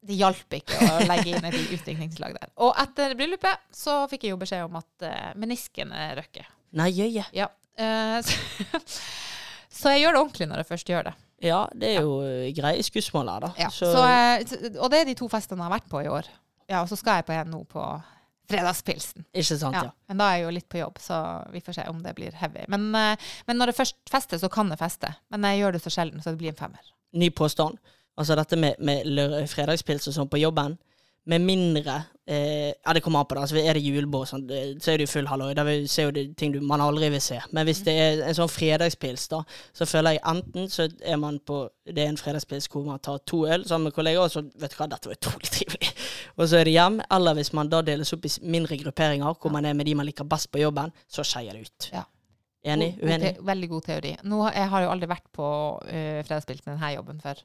Speaker 2: Det hjalp ikke å legge inn et utdrikningslag der. Og etter bryllupet så fikk jeg jo beskjed om at uh, menisken røkker.
Speaker 1: Nei, jøye.
Speaker 2: Ja. eh, så, så jeg gjør det ordentlig når jeg først gjør det.
Speaker 1: Ja, det er jo ja. greie skussmål her, da.
Speaker 2: Ja.
Speaker 1: Så,
Speaker 2: Så, eh, og det er de to festene jeg har vært på i år. Ja, og så skal jeg på en nå på fredagspilsen.
Speaker 1: ikke sant,
Speaker 2: Ja.
Speaker 1: ja.
Speaker 2: Men da er jeg jo litt på jobb, så vi får se om det blir heavy. Men, eh, men når jeg først fester, så kan jeg feste. Men jeg gjør det så sjelden, så det blir en femmer.
Speaker 1: Ny påstand. Altså dette med, med fredagspils og sånn på jobben. Med mindre eh, Ja, det kommer an på det. Altså, er det julebord, sånn, det- så er det jo full halloi. Da ser jo det ting du, man aldri vil se. Men hvis det er en sånn fredagspils, da, så føler jeg enten så er man på Det er en fredagspils hvor man tar to øl sammen med kollegaer, og så vet du hva, dette var utrolig trivelig. Og så er det hjem. Eller hvis man da deles opp i mindre grupperinger, hvor man er med de man liker best på jobben, så skeier det ut.
Speaker 2: Ja.
Speaker 1: Enig? Uenig?
Speaker 2: Veldig god teori. Nå, har- jeg har jo aldri vært på uh, fredagspils med denne jobben før.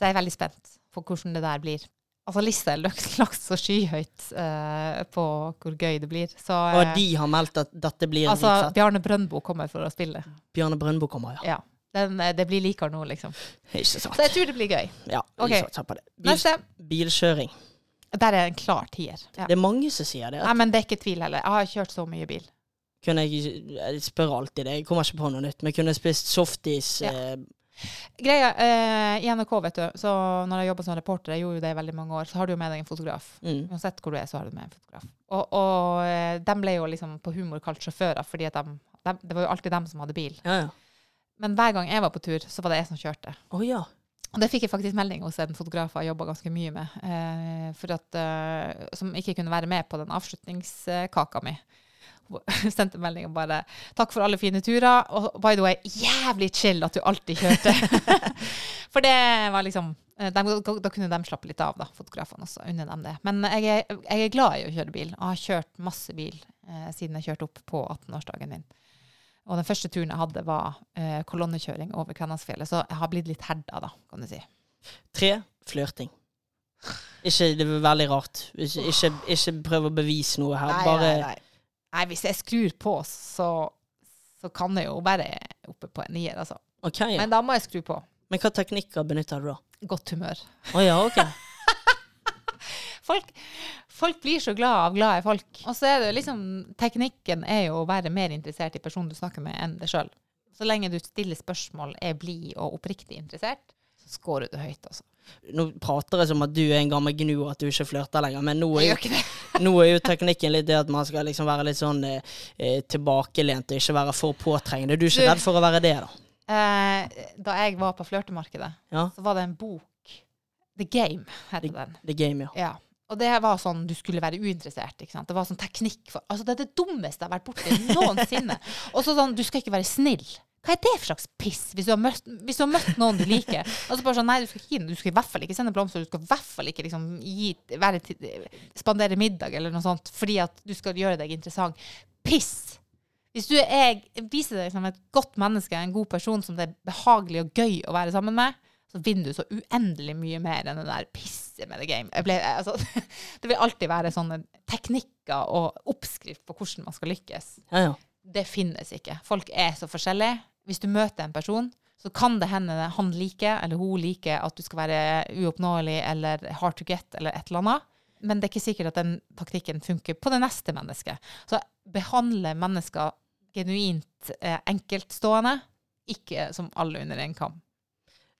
Speaker 2: Så jeg er veldig spent på hvordan det der blir. Altså, lista er lagt så skyhøyt uh, på hvor gøy det blir. Så
Speaker 1: Og
Speaker 2: eh,
Speaker 1: de har meldt at dette blir
Speaker 2: altså,
Speaker 1: dritfett.
Speaker 2: Bjarne Brøndbo kommer for å spille.
Speaker 1: Bjarne Brøndbo kommer, ja.
Speaker 2: Ja. Den, eh, det blir likere nå, liksom.
Speaker 1: Ikke sant.
Speaker 2: Så jeg tror det blir gøy.
Speaker 1: Ja, okay. på det. Bil,
Speaker 2: Neste.
Speaker 1: bilkjøring.
Speaker 2: Der er en klar tier. Ja.
Speaker 1: Det er mange som sier det.
Speaker 2: Nei, men det er ikke tvil heller. Jeg har kjørt så mye bil.
Speaker 1: Kunne jeg, jeg spør alltid det, jeg kommer ikke på noe nytt, men kunne jeg spist softis
Speaker 2: Ja.
Speaker 1: eh,
Speaker 2: Greia, eh, I NRK, vet du, så når jeg jobba som reporter, jeg gjorde jo det i veldig mange år, så har du jo med deg en fotograf.
Speaker 1: mm.
Speaker 2: Uansett hvor du er, så har du med en fotograf. Og, og eh, de ble jo liksom på humor kalt sjåfører, fordi de, de, det var jo alltid dem som hadde bil.
Speaker 1: Ja, ja.
Speaker 2: Men hver gang jeg var på tur, så var det jeg som kjørte.
Speaker 1: Oh, ja.
Speaker 2: Og det fikk jeg faktisk melding hos en fotograf jeg jobba ganske mye med, eh, at, eh, som ikke kunne være med på den avslutningskaka mi. Sendte melding og bare 'Takk for alle fine turer', og by the way, jævlig chill at du alltid kjørte. for det var liksom eh, de, Da kunne de slappe litt av, da, fotografene også. Unne dem det. Men jeg er, jeg er glad i å kjøre bil, og har kjørt masse bil eh, siden jeg kjørte opp på 18-årsdagen min. Og den første turen jeg hadde, var eh, kolonnekjøring over Kvænangsfjellet, så jeg har blitt litt herda, da, kan du si.
Speaker 1: Tre flørting. Ikke det er veldig rart. Ikke, ikke, ikke prøv å bevise noe her.
Speaker 2: Nei,
Speaker 1: Bare
Speaker 2: nei, nei. Nei, hvis jeg skrur på, så, så kan jeg jo være oppe på en nier, altså.
Speaker 1: Okay, ja.
Speaker 2: Men da må jeg skru på.
Speaker 1: Men hva teknikker benytter du da?
Speaker 2: Godt humør.
Speaker 1: Oh, ja, OK.
Speaker 2: Folk, folk blir så glad av glade folk. Og så er det liksom Teknikken er jo å være mer interessert i personen du snakker med, enn deg sjøl. Så lenge du stiller spørsmål, er blid og oppriktig interessert, så scorer du høyt, altså.
Speaker 1: Nå prater jeg som at du er en gammel gnu og at du ikke flørter lenger, men nå er, jo, nå er jo teknikken litt det at man skal liksom være litt sånn eh, eh, tilbakelent og ikke være for påtrengende. Du er ikke
Speaker 2: Du-
Speaker 1: redd for å være det, da?
Speaker 2: Eh, da jeg var på flørtemarkedet,
Speaker 1: Ja.
Speaker 2: så var det en bok The Game heter den.
Speaker 1: The game, ja.
Speaker 2: Ja. Og det var sånn du skulle være uinteressert. ikke sant? Det var sånn teknikk for Altså, det er det dummeste jeg har vært borti noensinne. Og så sånn, du skal ikke være snill. Hva er det for slags piss, hvis du har møtt, du har møtt noen du liker? Og så bare sånn, nei, du skal ikke du skal i hvert fall ikke sende blomster, du skal i hvert fall ikke liksom gi, til, spandere middag eller noe sånt, fordi at du skal gjøre deg interessant. Piss! Hvis du er, viser deg som et godt menneske, en god person som det er behagelig og gøy å være sammen med, så vinner du så uendelig mye mer enn det der pisset med the game. Ble, altså, det vil alltid være sånne teknikker og oppskrift på hvordan man skal lykkes.
Speaker 1: ja, ja.
Speaker 2: Det finnes ikke. Folk er så forskjellige. Hvis du møter en person, så kan det hende han liker, eller hun liker, at du skal være uoppnåelig eller hard to get eller et eller annet. Men det er ikke sikkert at den taktikken funker på det neste mennesket. Så behandle mennesker genuint eh, enkeltstående, ikke som alle under en kam.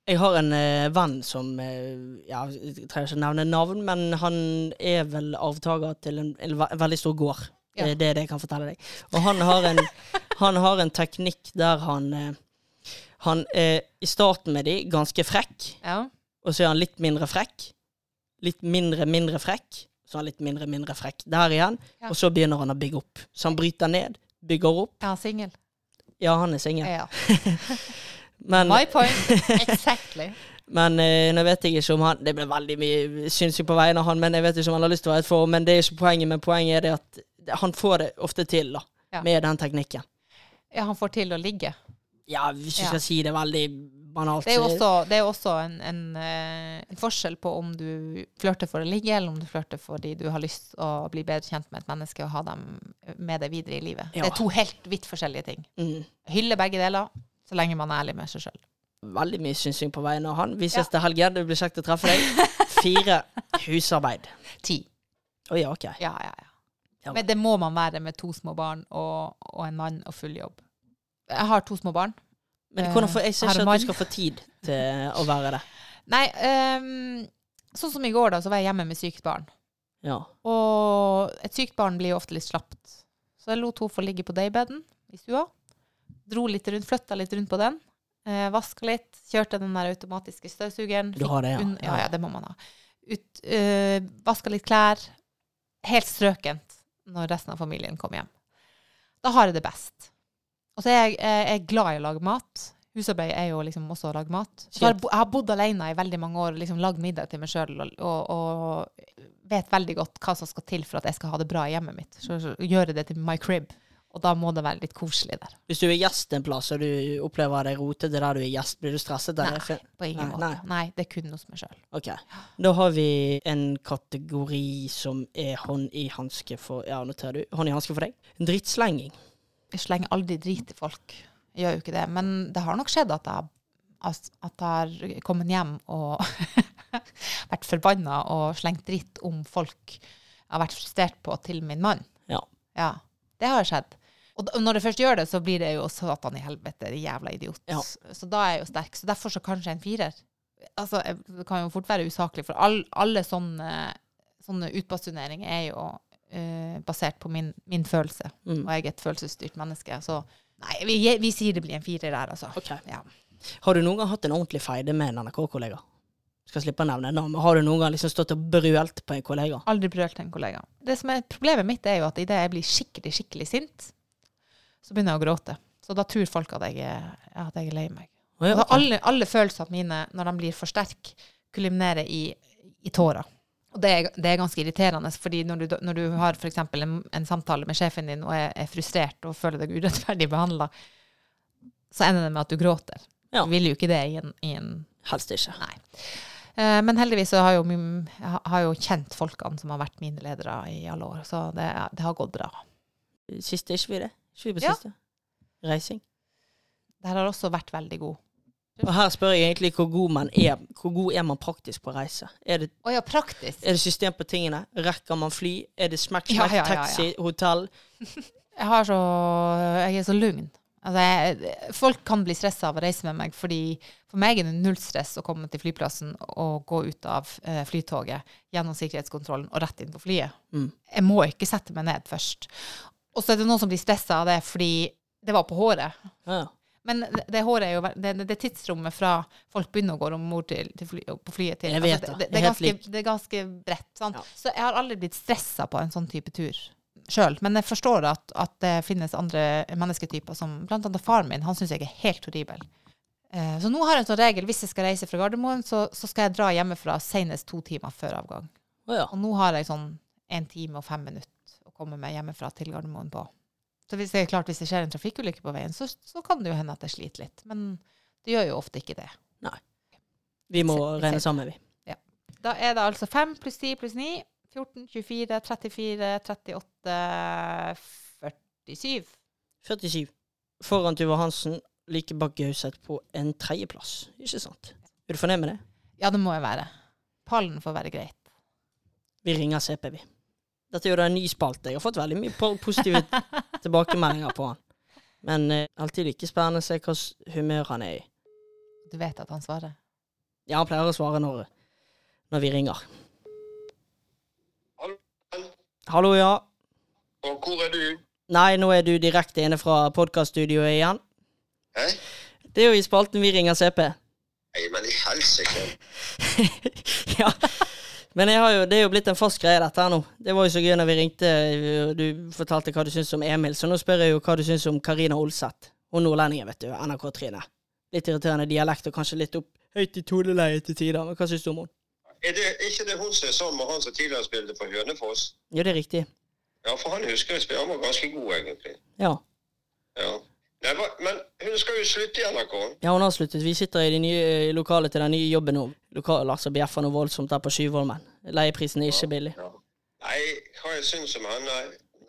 Speaker 1: Jeg har en eh, venn som eh, ja, Jeg trenger ikke nevne navn, men han er vel arvtaker til en, en, ve- veldig stor gård.
Speaker 2: Ja.
Speaker 1: Eh, Det er det jeg kan fortelle deg. Og han har en, han har en teknikk der han eh, Han er i starten med de ganske frekk,
Speaker 2: Ja.
Speaker 1: og så er han litt mindre frekk. Litt mindre, mindre frekk. Så er han litt mindre, mindre frekk der igjen.
Speaker 2: Ja.
Speaker 1: Og så begynner han å bygge opp. Så han bryter ned, bygger opp.
Speaker 2: Er han singel.
Speaker 1: Ja, han er singel.
Speaker 2: Ja.
Speaker 1: Men,
Speaker 2: My point. Exactly.
Speaker 1: men eh, nå vet jeg ikke om han Det ble veldig mye synsing på vegne av han, men jeg vet ikke om han har lyst til å være et forhold. Men det er ikke poenget. Men poenget er det at han får det ofte til, da.
Speaker 2: Ja.
Speaker 1: Med den teknikken.
Speaker 2: Ja, han får til å ligge.
Speaker 1: Ja, hvis du
Speaker 2: Ja.
Speaker 1: skal si det veldig banalt.
Speaker 2: Det er jo også, det er også en, en, eh, en forskjell på om du flørter for å ligge, eller om du flørter fordi du har lyst å bli bedre kjent med et menneske og ha dem med deg videre i livet.
Speaker 1: Ja.
Speaker 2: Det er to helt vidt forskjellige ting.
Speaker 1: mm,
Speaker 2: Hylle begge deler, så lenge man er ærlig med seg sjøl.
Speaker 1: Veldig mye synsing på vegne av han. Vi ses
Speaker 2: Ja.
Speaker 1: til helgen. Det blir kjekt å treffe deg. Fire husarbeid.
Speaker 2: Ti.
Speaker 1: Å ja, OK.
Speaker 2: Ja, ja, ja.
Speaker 1: Ja.
Speaker 2: Men det må man være med to små barn og, og en mann og full jobb. Jeg har to små barn.
Speaker 1: Men hvordan får, jeg ser ikke at du skal få tid til å være det.
Speaker 2: Nei, um, sånn som i går, da, så var jeg hjemme med sykt barn.
Speaker 1: Ja.
Speaker 2: Og et sykt barn blir jo ofte litt slapt. Så jeg lot henne få ligge på daybeden i stua. Dro litt rundt, flytta litt rundt på den. Eh, Vaska litt. Kjørte den der automatiske støvsugeren.
Speaker 1: Du har det, ja.
Speaker 2: ja, ja, det må man ha. Ut, eh, vaska litt klær. Helt strøkent når resten av familien kommer hjem. Da har jeg det best. Og så er jeg, jeg er glad i å lage mat. Husarbeid er jo liksom også å lage mat. Så har jeg, har bodd alene i veldig mange år og liksom lagd middag til meg sjøl og, og, og vet veldig godt hva som skal til for at jeg skal ha det bra i hjemmet mitt. Så, så gjøre det til my crib. Og da må det være litt koselig der.
Speaker 1: Hvis du er gjest en plass, og du opplever deg rotete der du er gjest, blir du stresset? Der?
Speaker 2: Nei, på ingen
Speaker 1: Nei,
Speaker 2: måte.
Speaker 1: nei.
Speaker 2: Nei. det er kun hos meg sjøl.
Speaker 1: Ok. Da har vi en kategori som er hånd i hanske for Ja, noterer du. Hånd i hanske for deg. Drittslenging.
Speaker 2: Jeg slenger aldri drit i folk. Jeg gjør jo ikke det. Men det har nok skjedd at jeg, at at jeg har kommet hjem og vært forbanna og slengt dritt om folk jeg har vært frustrert på, til min mann.
Speaker 1: Ja.
Speaker 2: Ja, det har skjedd. Og når det først gjør det, så blir det jo satan i helvete, jævla idiot.
Speaker 1: Ja.
Speaker 2: Så da er jeg jo sterk. Så derfor så kanskje en firer. Altså, det kan jo fort være usaklig, for all, alle sånne, sånne utbasuneringer er jo uh, basert på min, min følelse.
Speaker 1: Mm.
Speaker 2: Og jeg er et følelsesstyrt menneske, så nei, vi, vi sier det blir en firer der, altså.
Speaker 1: Okay.
Speaker 2: Ja.
Speaker 1: Har du noen gang hatt en ordentlig feide med en NRK-kollega? Skal slippe å nevne navn, har du noen gang liksom stått og brølt på en kollega?
Speaker 2: Aldri brølt til en kollega. Det som er Problemet mitt er jo at idet jeg blir skikkelig, skikkelig sint, så begynner jeg å gråte. Så da tror folk at jeg at jeg er lei meg.
Speaker 1: Å ja,
Speaker 2: alle, alle følelsene mine, når de blir for sterke, kulminerer i, i tårer. Og det er, det er ganske irriterende, fordi når du, når du har f.eks. En, en samtale med sjefen din og er, er frustrert og føler deg urettferdig behandla, så ender det med at du gråter.
Speaker 1: Ja.
Speaker 2: Du vil jo ikke det i en, i en
Speaker 1: Helst ikke.
Speaker 2: Eh, Men heldigvis så har jo, min- har- jo kjent folkene som har vært mine ledere i alle år, så det, det har gått bra.
Speaker 1: Siste, ikke vi det? På
Speaker 2: Ja.
Speaker 1: Reising.
Speaker 2: Der har også vært veldig god.
Speaker 1: Og her spør jeg egentlig hvor god man er. Hvor god er man praktisk på å reise? Er det,
Speaker 2: oh ja, praktisk.
Speaker 1: er det system på tingene? Rekker man fly? Er det smack,
Speaker 2: ja, ja, ja.
Speaker 1: taxi, hotell?
Speaker 2: Jeg, har så, jeg er så lugn. Altså, jeg, folk kan bli stressa av å reise med meg, fordi for meg er det null stress å komme til flyplassen og gå ut av eh, flytoget gjennom sikkerhetskontrollen og rett inn på flyet.
Speaker 1: Mm.
Speaker 2: Jeg må ikke sette meg ned først. Og så er det noen som blir stressa av det fordi det var på håret.
Speaker 1: Ja.
Speaker 2: Men det, håret er jo det, det tidsrommet fra folk begynner å gå om bord til, til fly, på flyet til
Speaker 1: Jeg vet
Speaker 2: altså,
Speaker 1: det.
Speaker 2: det, det,
Speaker 1: er
Speaker 2: ganske, det er ganske bredt.
Speaker 1: Ja.
Speaker 2: Så jeg har aldri blitt stressa på en sånn type tur sjøl. Men jeg forstår at, at det finnes andre mennesketyper, som blant annet faren min. Han syns jeg er helt horribel. Eh, så nå har jeg en sånn regel hvis jeg skal reise fra Gardermoen, så, så skal jeg dra hjemmefra senest to timer før avgang.
Speaker 1: Oh, ja.
Speaker 2: Og nå har jeg sånn en time og fem minutter komme meg hjemmefra til Gardermoen på. Så hvis det er klart, hvis det skjer en trafikkulykke på veien, så, så kan det jo hende at jeg sliter litt. Men det gjør jo ofte ikke det.
Speaker 1: Vi må
Speaker 2: Se-
Speaker 1: regne sammen, vi.
Speaker 2: Da er det altså 5 pluss 10 pluss 9, 14, 24, 34, 38, 47.
Speaker 1: 47. Foran Tuva Hansen, like bak Gauseth på en tredjeplass. Ikke sant? Er du fornøyd med det?
Speaker 2: Ja, det må jeg være. Pallen får være greit.
Speaker 1: Vi ringer CP, vi. Dette er jo en ny spalte. Jeg har fått veldig mye positive tilbakemeldinger på han. Men eh, alltid like spennende å se hvilket humør han er i.
Speaker 2: Du vet at han svarer.
Speaker 1: Ja, han pleier å svare når, når vi ringer.
Speaker 6: Hallo.
Speaker 1: Hallo, ja.
Speaker 6: Og hvor er du?
Speaker 1: Nei, nå er du direkte inne fra podkaststudioet igjen.
Speaker 6: Hæ?
Speaker 1: Det er jo i spalten vi ringer CP.
Speaker 6: Nei, men i helsike.
Speaker 1: ja. Men jo, det er jo blitt en fast greie, dette her nå. Det var jo så gøy når vi ringte, du fortalte hva du syns om Emil. Så nå spør jeg jo hva du syns om Karina Olseth. Hun nordlendingen, vet du. NRK-Trine. Litt irriterende dialekt og kanskje litt opp høyt i toneleie til tider. Men hva syns du om henne?
Speaker 6: Er det ikke det hun som er sammen med han som tidligere spilte for Hønefoss?
Speaker 1: Jo, det er riktig.
Speaker 6: Ja, for han husker jeg spiller. Han var ganske god, egentlig.
Speaker 1: Ja.
Speaker 6: Ja. Nei, men hun skal jo slutte i NRK.
Speaker 1: ja, hun har sluttet. Vi sitter i de nye lokalet til den nye jobben nå. Lokalet altså bjeffer noe voldsomt der på Skyvolmen. Leieprisen er ikke billig.
Speaker 6: Ja. Nei, hva jeg syns om henne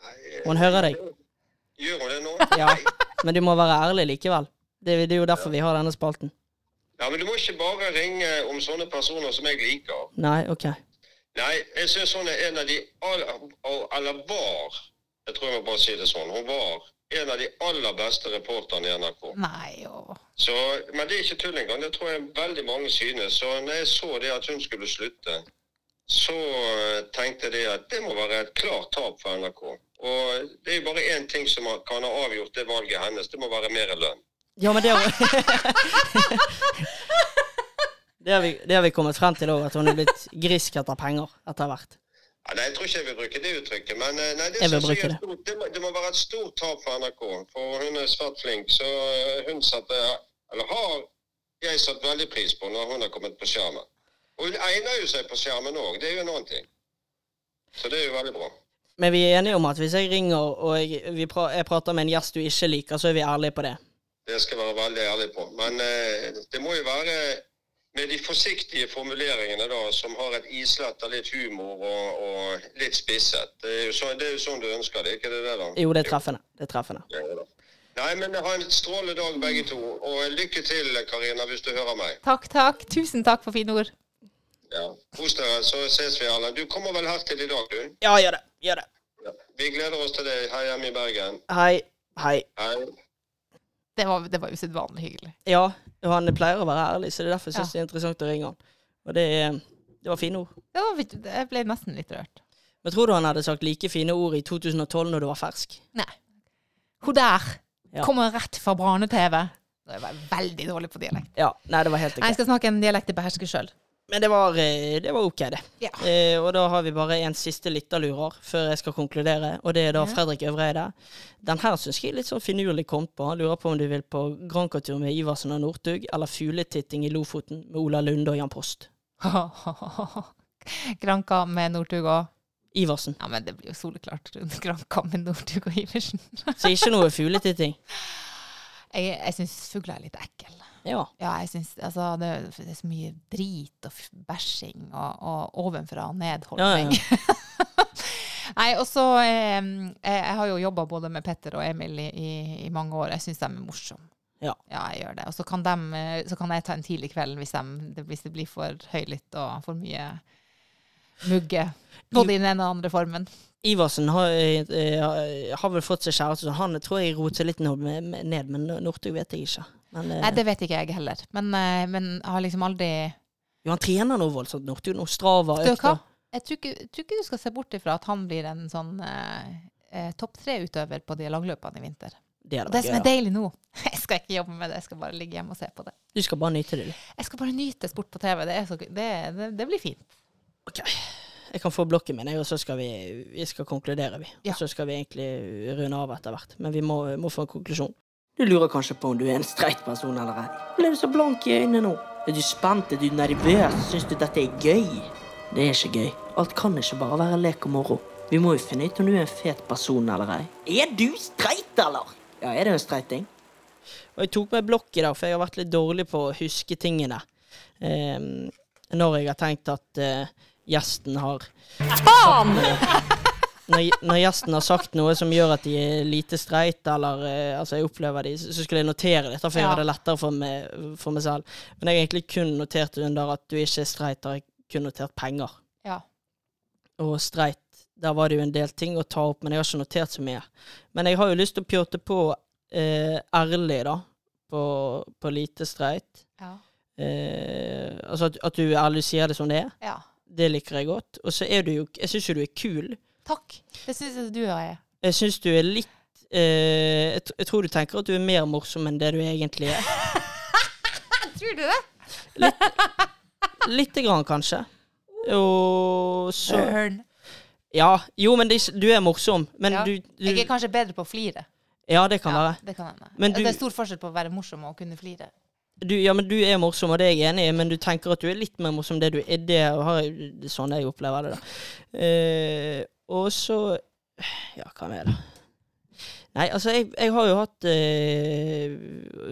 Speaker 6: Nei,
Speaker 1: Hun hører deg.
Speaker 6: Gjør hun det nå?
Speaker 1: Ja. Men du må være ærlig likevel. Det, det er jo derfor vi har denne spalten.
Speaker 6: Ja, men du må ikke bare ringe om sånne personer som jeg liker.
Speaker 1: Nei, OK.
Speaker 6: Nei, jeg syns hun er en av de aller Eller var, jeg tror jeg må bare si det sånn, hun var en av de aller beste reporterne i NRK.
Speaker 2: Nei,
Speaker 6: Så, men det er ikke tull engang. Det tror jeg veldig mange synes. Så når jeg så det at hun skulle slutte, så eh, tenkte jeg at det må være et klart tap for NRK. Og det er jo bare én ting som kan ha avgjort det valget hennes. Det må være mer lønn.
Speaker 1: Ja, men det har det, har vi, det har vi kommet frem til òg, at hun er blitt grisk etter penger etter hvert.
Speaker 6: Nei, Jeg tror ikke jeg vil bruke det uttrykket, men eh, nei, det,
Speaker 1: Jeg jeg
Speaker 6: er
Speaker 1: det.
Speaker 6: stort, det, må, det må være et stort tap for NRK. For hun er svært flink. Så eh, hun satte, Eller har jeg satt veldig pris på når hun har kommet på skjermen. Og hun egner jo seg på skjermen òg. Det er jo en annen ting. Så det er jo veldig bra.
Speaker 1: Men vi er enige om at hvis jeg ringer og jeg, vi pra, jeg prater med en gjest du ikke liker, så er vi ærlige på det.
Speaker 6: Det skal jeg være veldig ærlig på. Men eh, det må jo være med de forsiktige formuleringene da, som har et islett av litt humor og, og litt spisset. Det er, jo sånn, det er jo sånn du ønsker det, ikke det der, da?
Speaker 1: Jo, det er treffende. Det er treffende.
Speaker 6: Ja. Nei, men ha en strålende dag begge to. Og lykke til, Karina, hvis du hører meg.
Speaker 2: Takk, takk. Tusen takk for fine ord.
Speaker 6: Ja. Kos dere, så ses vi alle. Du kommer vel her til i dag, du?
Speaker 1: Ja, gjør det. Gjør det.
Speaker 6: Ja. Vi gleder oss til deg her hjemme i Bergen.
Speaker 1: Hei. Hei.
Speaker 6: Hei.
Speaker 2: Det var, det var usedvanlig hyggelig.
Speaker 1: Ja, og han pleier å være ærlig, så det er derfor jeg syns
Speaker 2: Ja.
Speaker 1: det er interessant å ringe han. Og det, er- det var fine ord.
Speaker 2: Var, jeg ble nesten litt rørt.
Speaker 1: Men tror du han hadde sagt like fine ord i 2012 når du var fersk?
Speaker 2: Nei. Hun der
Speaker 1: Ja.
Speaker 2: kommer rett fra Brane-TV. Jeg veldig dårlig på dialekt.
Speaker 1: Ja, nei, det var helt
Speaker 2: Nei, Jeg skal snakke en dialekt jeg behersker sjøl.
Speaker 1: Men det var, eh, det var ok, det.
Speaker 2: Ja.
Speaker 1: Eh, og da har vi bare en siste lytterlurer før jeg skal konkludere, og det er da
Speaker 2: Ja.
Speaker 1: Fredrik Øvreide. Den her syns jeg er litt sånn finurlig kommet på. Lurer på om du vil på Grankatur med Iversen og Northug, eller fugletitting i Lofoten med Ola Lunde og Jan Post.
Speaker 2: Granka med Northug og
Speaker 1: Iversen.
Speaker 2: Ja, men det blir jo soleklart. Granka med Northug og Iversen.
Speaker 1: Så ikke noe fugletitting.
Speaker 2: Jeg, jeg syns fugler er litt ekle.
Speaker 1: Ja.
Speaker 2: Ja, jeg synes, altså, det, det er så mye drit og bæsjing og, og ovenfra og
Speaker 1: Ja, ja,
Speaker 2: ned-holdning.
Speaker 1: ja.
Speaker 2: Nei, og så eh, jeg, har jo jobba både med Petter og Emil i, i, i mange år. Jeg syns de er morsomme.
Speaker 1: Ja.
Speaker 2: jeg gjør det. Og så kan, dem, eh, så kan jeg ta en tidlig kveld hvis, de, det, hvis det blir for høylytt og for mye mugge. Både i den ene og andre formen.
Speaker 1: Iversen har, eh, har vel fått seg kjæreste, så han tror jeg roter litt ned, men Northug vet jeg ikke. Men, eh,
Speaker 2: Nei, det vet ikke jeg heller. Men, eh, men har liksom aldri
Speaker 1: jo, han trener noe voldsomt, Northug. Noe Strava, økter.
Speaker 2: Jeg tror ikke, tror ikke du skal se bort ifra at han blir en sånn eh, topp tre-utøver på de langløpene i vinter.
Speaker 1: Det
Speaker 2: det,
Speaker 1: det
Speaker 2: som er deilig nå Jeg skal ikke jobbe med det, jeg skal bare ligge hjemme og se på det.
Speaker 1: Du skal bare nyte det.
Speaker 2: Jeg skal bare nyte sport på TV. Det, så, det, blir fint.
Speaker 1: Ok. Jeg kan få blokken min, og så skal vi, vi skal konkludere, vi.
Speaker 2: Ja.
Speaker 1: Og så skal vi egentlig runde av etter hvert. Men vi må, må få en konklusjon. Du lurer kanskje på om du er en streit person eller ei. Ble du så blank i øynene nå? Er du spent? Er du nervøs? Syns du dette er gøy? Det er ikke gøy. Alt kan ikke bare være lek og moro. Vi må jo finne ut om du er en fet person eller ei. Er du streit, eller? Ja, er det en streiting? Og jeg tok med blokk i dag, for jeg har vært litt dårlig på å huske tingene. Eh, når jeg har tenkt at eh, gjesten har når, når gjesten har sagt noe som gjør at de er lite streit, eller eh, altså jeg opplever de, så skulle jeg notere det, for jeg
Speaker 2: Ja.
Speaker 1: har det lettere for meg, for meg selv. Men jeg har egentlig kun notert under at du ikke er streit, har jeg kun notert penger.
Speaker 2: Ja.
Speaker 1: Og streit, der var det jo en del ting å ta opp, men jeg har ikke notert så mye. Men jeg har jo lyst til å pjåte på eh, ærlig, da, på, på lite streit.
Speaker 2: Ja.
Speaker 1: Eh, altså at, at du ærlig sier det som det er.
Speaker 2: ja.
Speaker 1: Det liker jeg godt. Og så er du jo Jeg syns jo du er kul.
Speaker 2: Takk. Det syns jeg du er.
Speaker 1: Jeg syns du er litt eh, jeg, jeg tror du tenker at du er mer morsom enn det du egentlig er.
Speaker 2: Tror du det?
Speaker 1: Lite grann, kanskje. Og så
Speaker 2: Ørn.
Speaker 1: Ja. Jo, men det, du er morsom. Men
Speaker 2: Ja.
Speaker 1: du, du
Speaker 2: Jeg er kanskje bedre på å flire.
Speaker 1: Ja, det kan
Speaker 2: Ja,
Speaker 1: være.
Speaker 2: det kan hende.
Speaker 1: Men du-
Speaker 2: Det er stor forskjell på å være morsom og å kunne flire.
Speaker 1: Du, ja, men du er morsom, og det er jeg enig i, men du tenker at du er litt mer morsom enn det du er. Det har det er sånn jeg opplever det, da. Eh, og så Ja, hva mer, det? Nei, altså, jeg, jeg har jo hatt eh,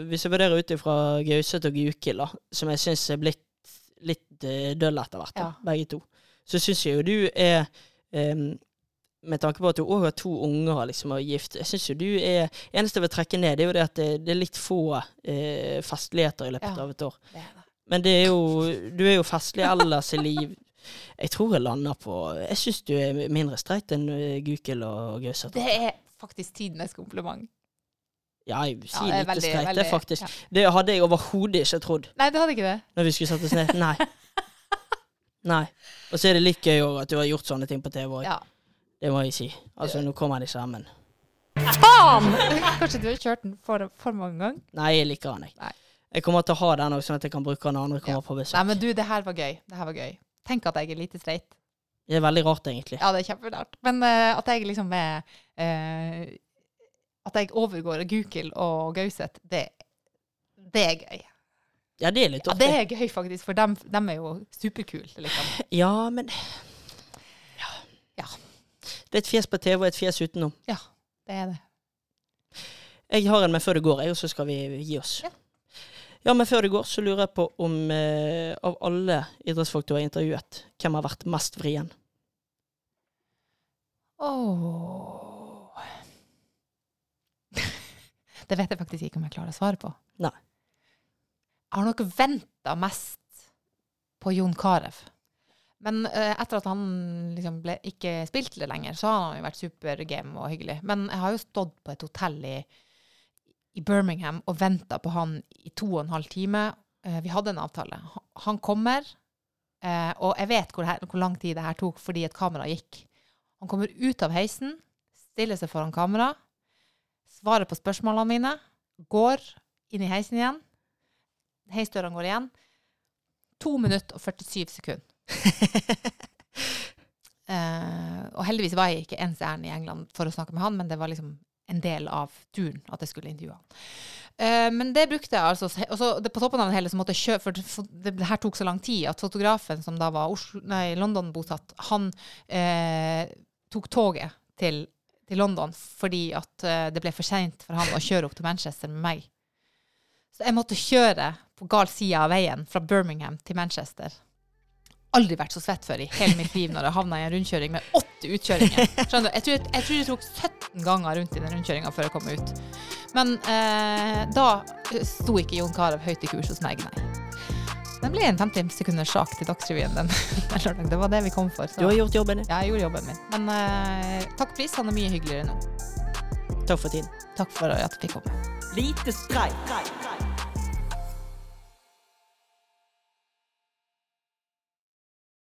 Speaker 1: Hvis jeg vurderer ut ifra Gauseth og Gukild, som jeg syns er blitt litt uh, døll etter hvert, da,
Speaker 2: Ja.
Speaker 1: begge to, så syns jeg jo du er em, med tanke på at du òg har to unger liksom, og er gift, jeg syns jo du er Eneste jeg vil trekke ned, det er jo det at det, det er litt få eh, festligheter i løpet
Speaker 2: Ja.
Speaker 1: av et år.
Speaker 2: Det det.
Speaker 1: Men det er jo Du er jo festlig ellers i liv. Jeg tror jeg lander på Jeg syns du er mindre streit enn eh, Gukild og Gauseth.
Speaker 2: Det er faktisk tidenes kompliment.
Speaker 1: Ja, jeg si
Speaker 2: Ja, det
Speaker 1: lite
Speaker 2: veldig-
Speaker 1: streit, det faktisk.
Speaker 2: ja.
Speaker 1: Det hadde jeg overhodet ikke trodd
Speaker 2: Nei, det hadde ikke det.
Speaker 1: når vi skulle sette oss ned. Nei. Nei. Og så er det litt gøy òg at du har gjort sånne ting på TV òg.
Speaker 2: Ja.
Speaker 1: Det må jeg si. Altså, nå kommer de sammen. Faen!
Speaker 2: Kanskje du har kjørt den for, for mange ganger?
Speaker 1: Nei, jeg liker den, jeg.
Speaker 2: Nei.
Speaker 1: Jeg kommer til å ha den òg, sånn at jeg kan bruke den når andre kommer
Speaker 2: Ja.
Speaker 1: på besøk.
Speaker 2: Nei, men du, det her var gøy. Det her var gøy. Tenk at jeg er lite streit.
Speaker 1: Det er veldig rart, egentlig.
Speaker 2: Ja, det er kjemperart. Men uh, at jeg liksom er uh, At jeg overgår Gukild og Gauseth, det, det er gøy.
Speaker 1: Ja, det er litt
Speaker 2: Ja, det er gøy, faktisk, for dem, dem er jo superkule, liksom.
Speaker 1: Ja, men ja.
Speaker 2: Ja.
Speaker 1: Det er et fjes på TV og et fjes utenom.
Speaker 2: Ja, Det er det.
Speaker 1: Jeg har en med før det går, jeg, og så skal vi gi oss.
Speaker 2: Ja.
Speaker 1: Ja, men før det går, så lurer jeg på om eh, av alle idrettsfolk du har intervjuet, hvem har vært mest vrien?
Speaker 2: Åh. Det vet jeg faktisk ikke om jeg klarer å svare på.
Speaker 1: Nei.
Speaker 2: Jeg har nok venta mest på Jon Carew. Men eh, etter at han liksom ble, ikke spilte det lenger, så har han jo vært supergame og hyggelig. Men jeg har jo stått på et hotell i, i Birmingham og venta på han i to og en halv time. Eh, vi hadde en avtale. Han, kommer, eh, og jeg vet hvor, her, hvor lang tid det her tok fordi et kamera gikk. Han kommer ut av heisen, stiller seg foran kamera, svarer på spørsmålene mine, går inn i heisen igjen. Heisdørene går igjen. To minutter og 47 sekunder. Eh, og heldigvis var jeg ikke ens ærend i England for å snakke med han, men det var liksom en del av turen at jeg skulle intervjue han. Uh, men det brukte jeg altså Og så det- på toppen av det hele så måtte jeg kjøre, for, for det, det her tok så lang tid at fotografen som da var London-bosatt, han uh, tok toget til, til London fordi at det ble for seint for han å kjøre opp til Manchester med meg. Så jeg måtte kjøre på gal side av veien fra Birmingham til Manchester. Aldri vært så svett før i hele mitt liv når jeg havna i en rundkjøring med åtte utkjøringer. Skjønner du? Jeg tror jeg, jeg tror det tok 17 ganger rundt i den rundkjøringa før jeg kom ut. Men eh, da sto ikke Jon Carew høyt i kurs hos meg, nei. Den ble en 50 sekunders sak til Dagsrevyen den, den. Det var det vi kom for. Så.
Speaker 1: Du har gjort jobben din.
Speaker 2: Ja, jeg gjorde jobben min. Men eh, takk pris, han er mye hyggeligere nå.
Speaker 1: Takk for tiden.
Speaker 2: Takk for at jeg fikk komme.
Speaker 5: Lite streik.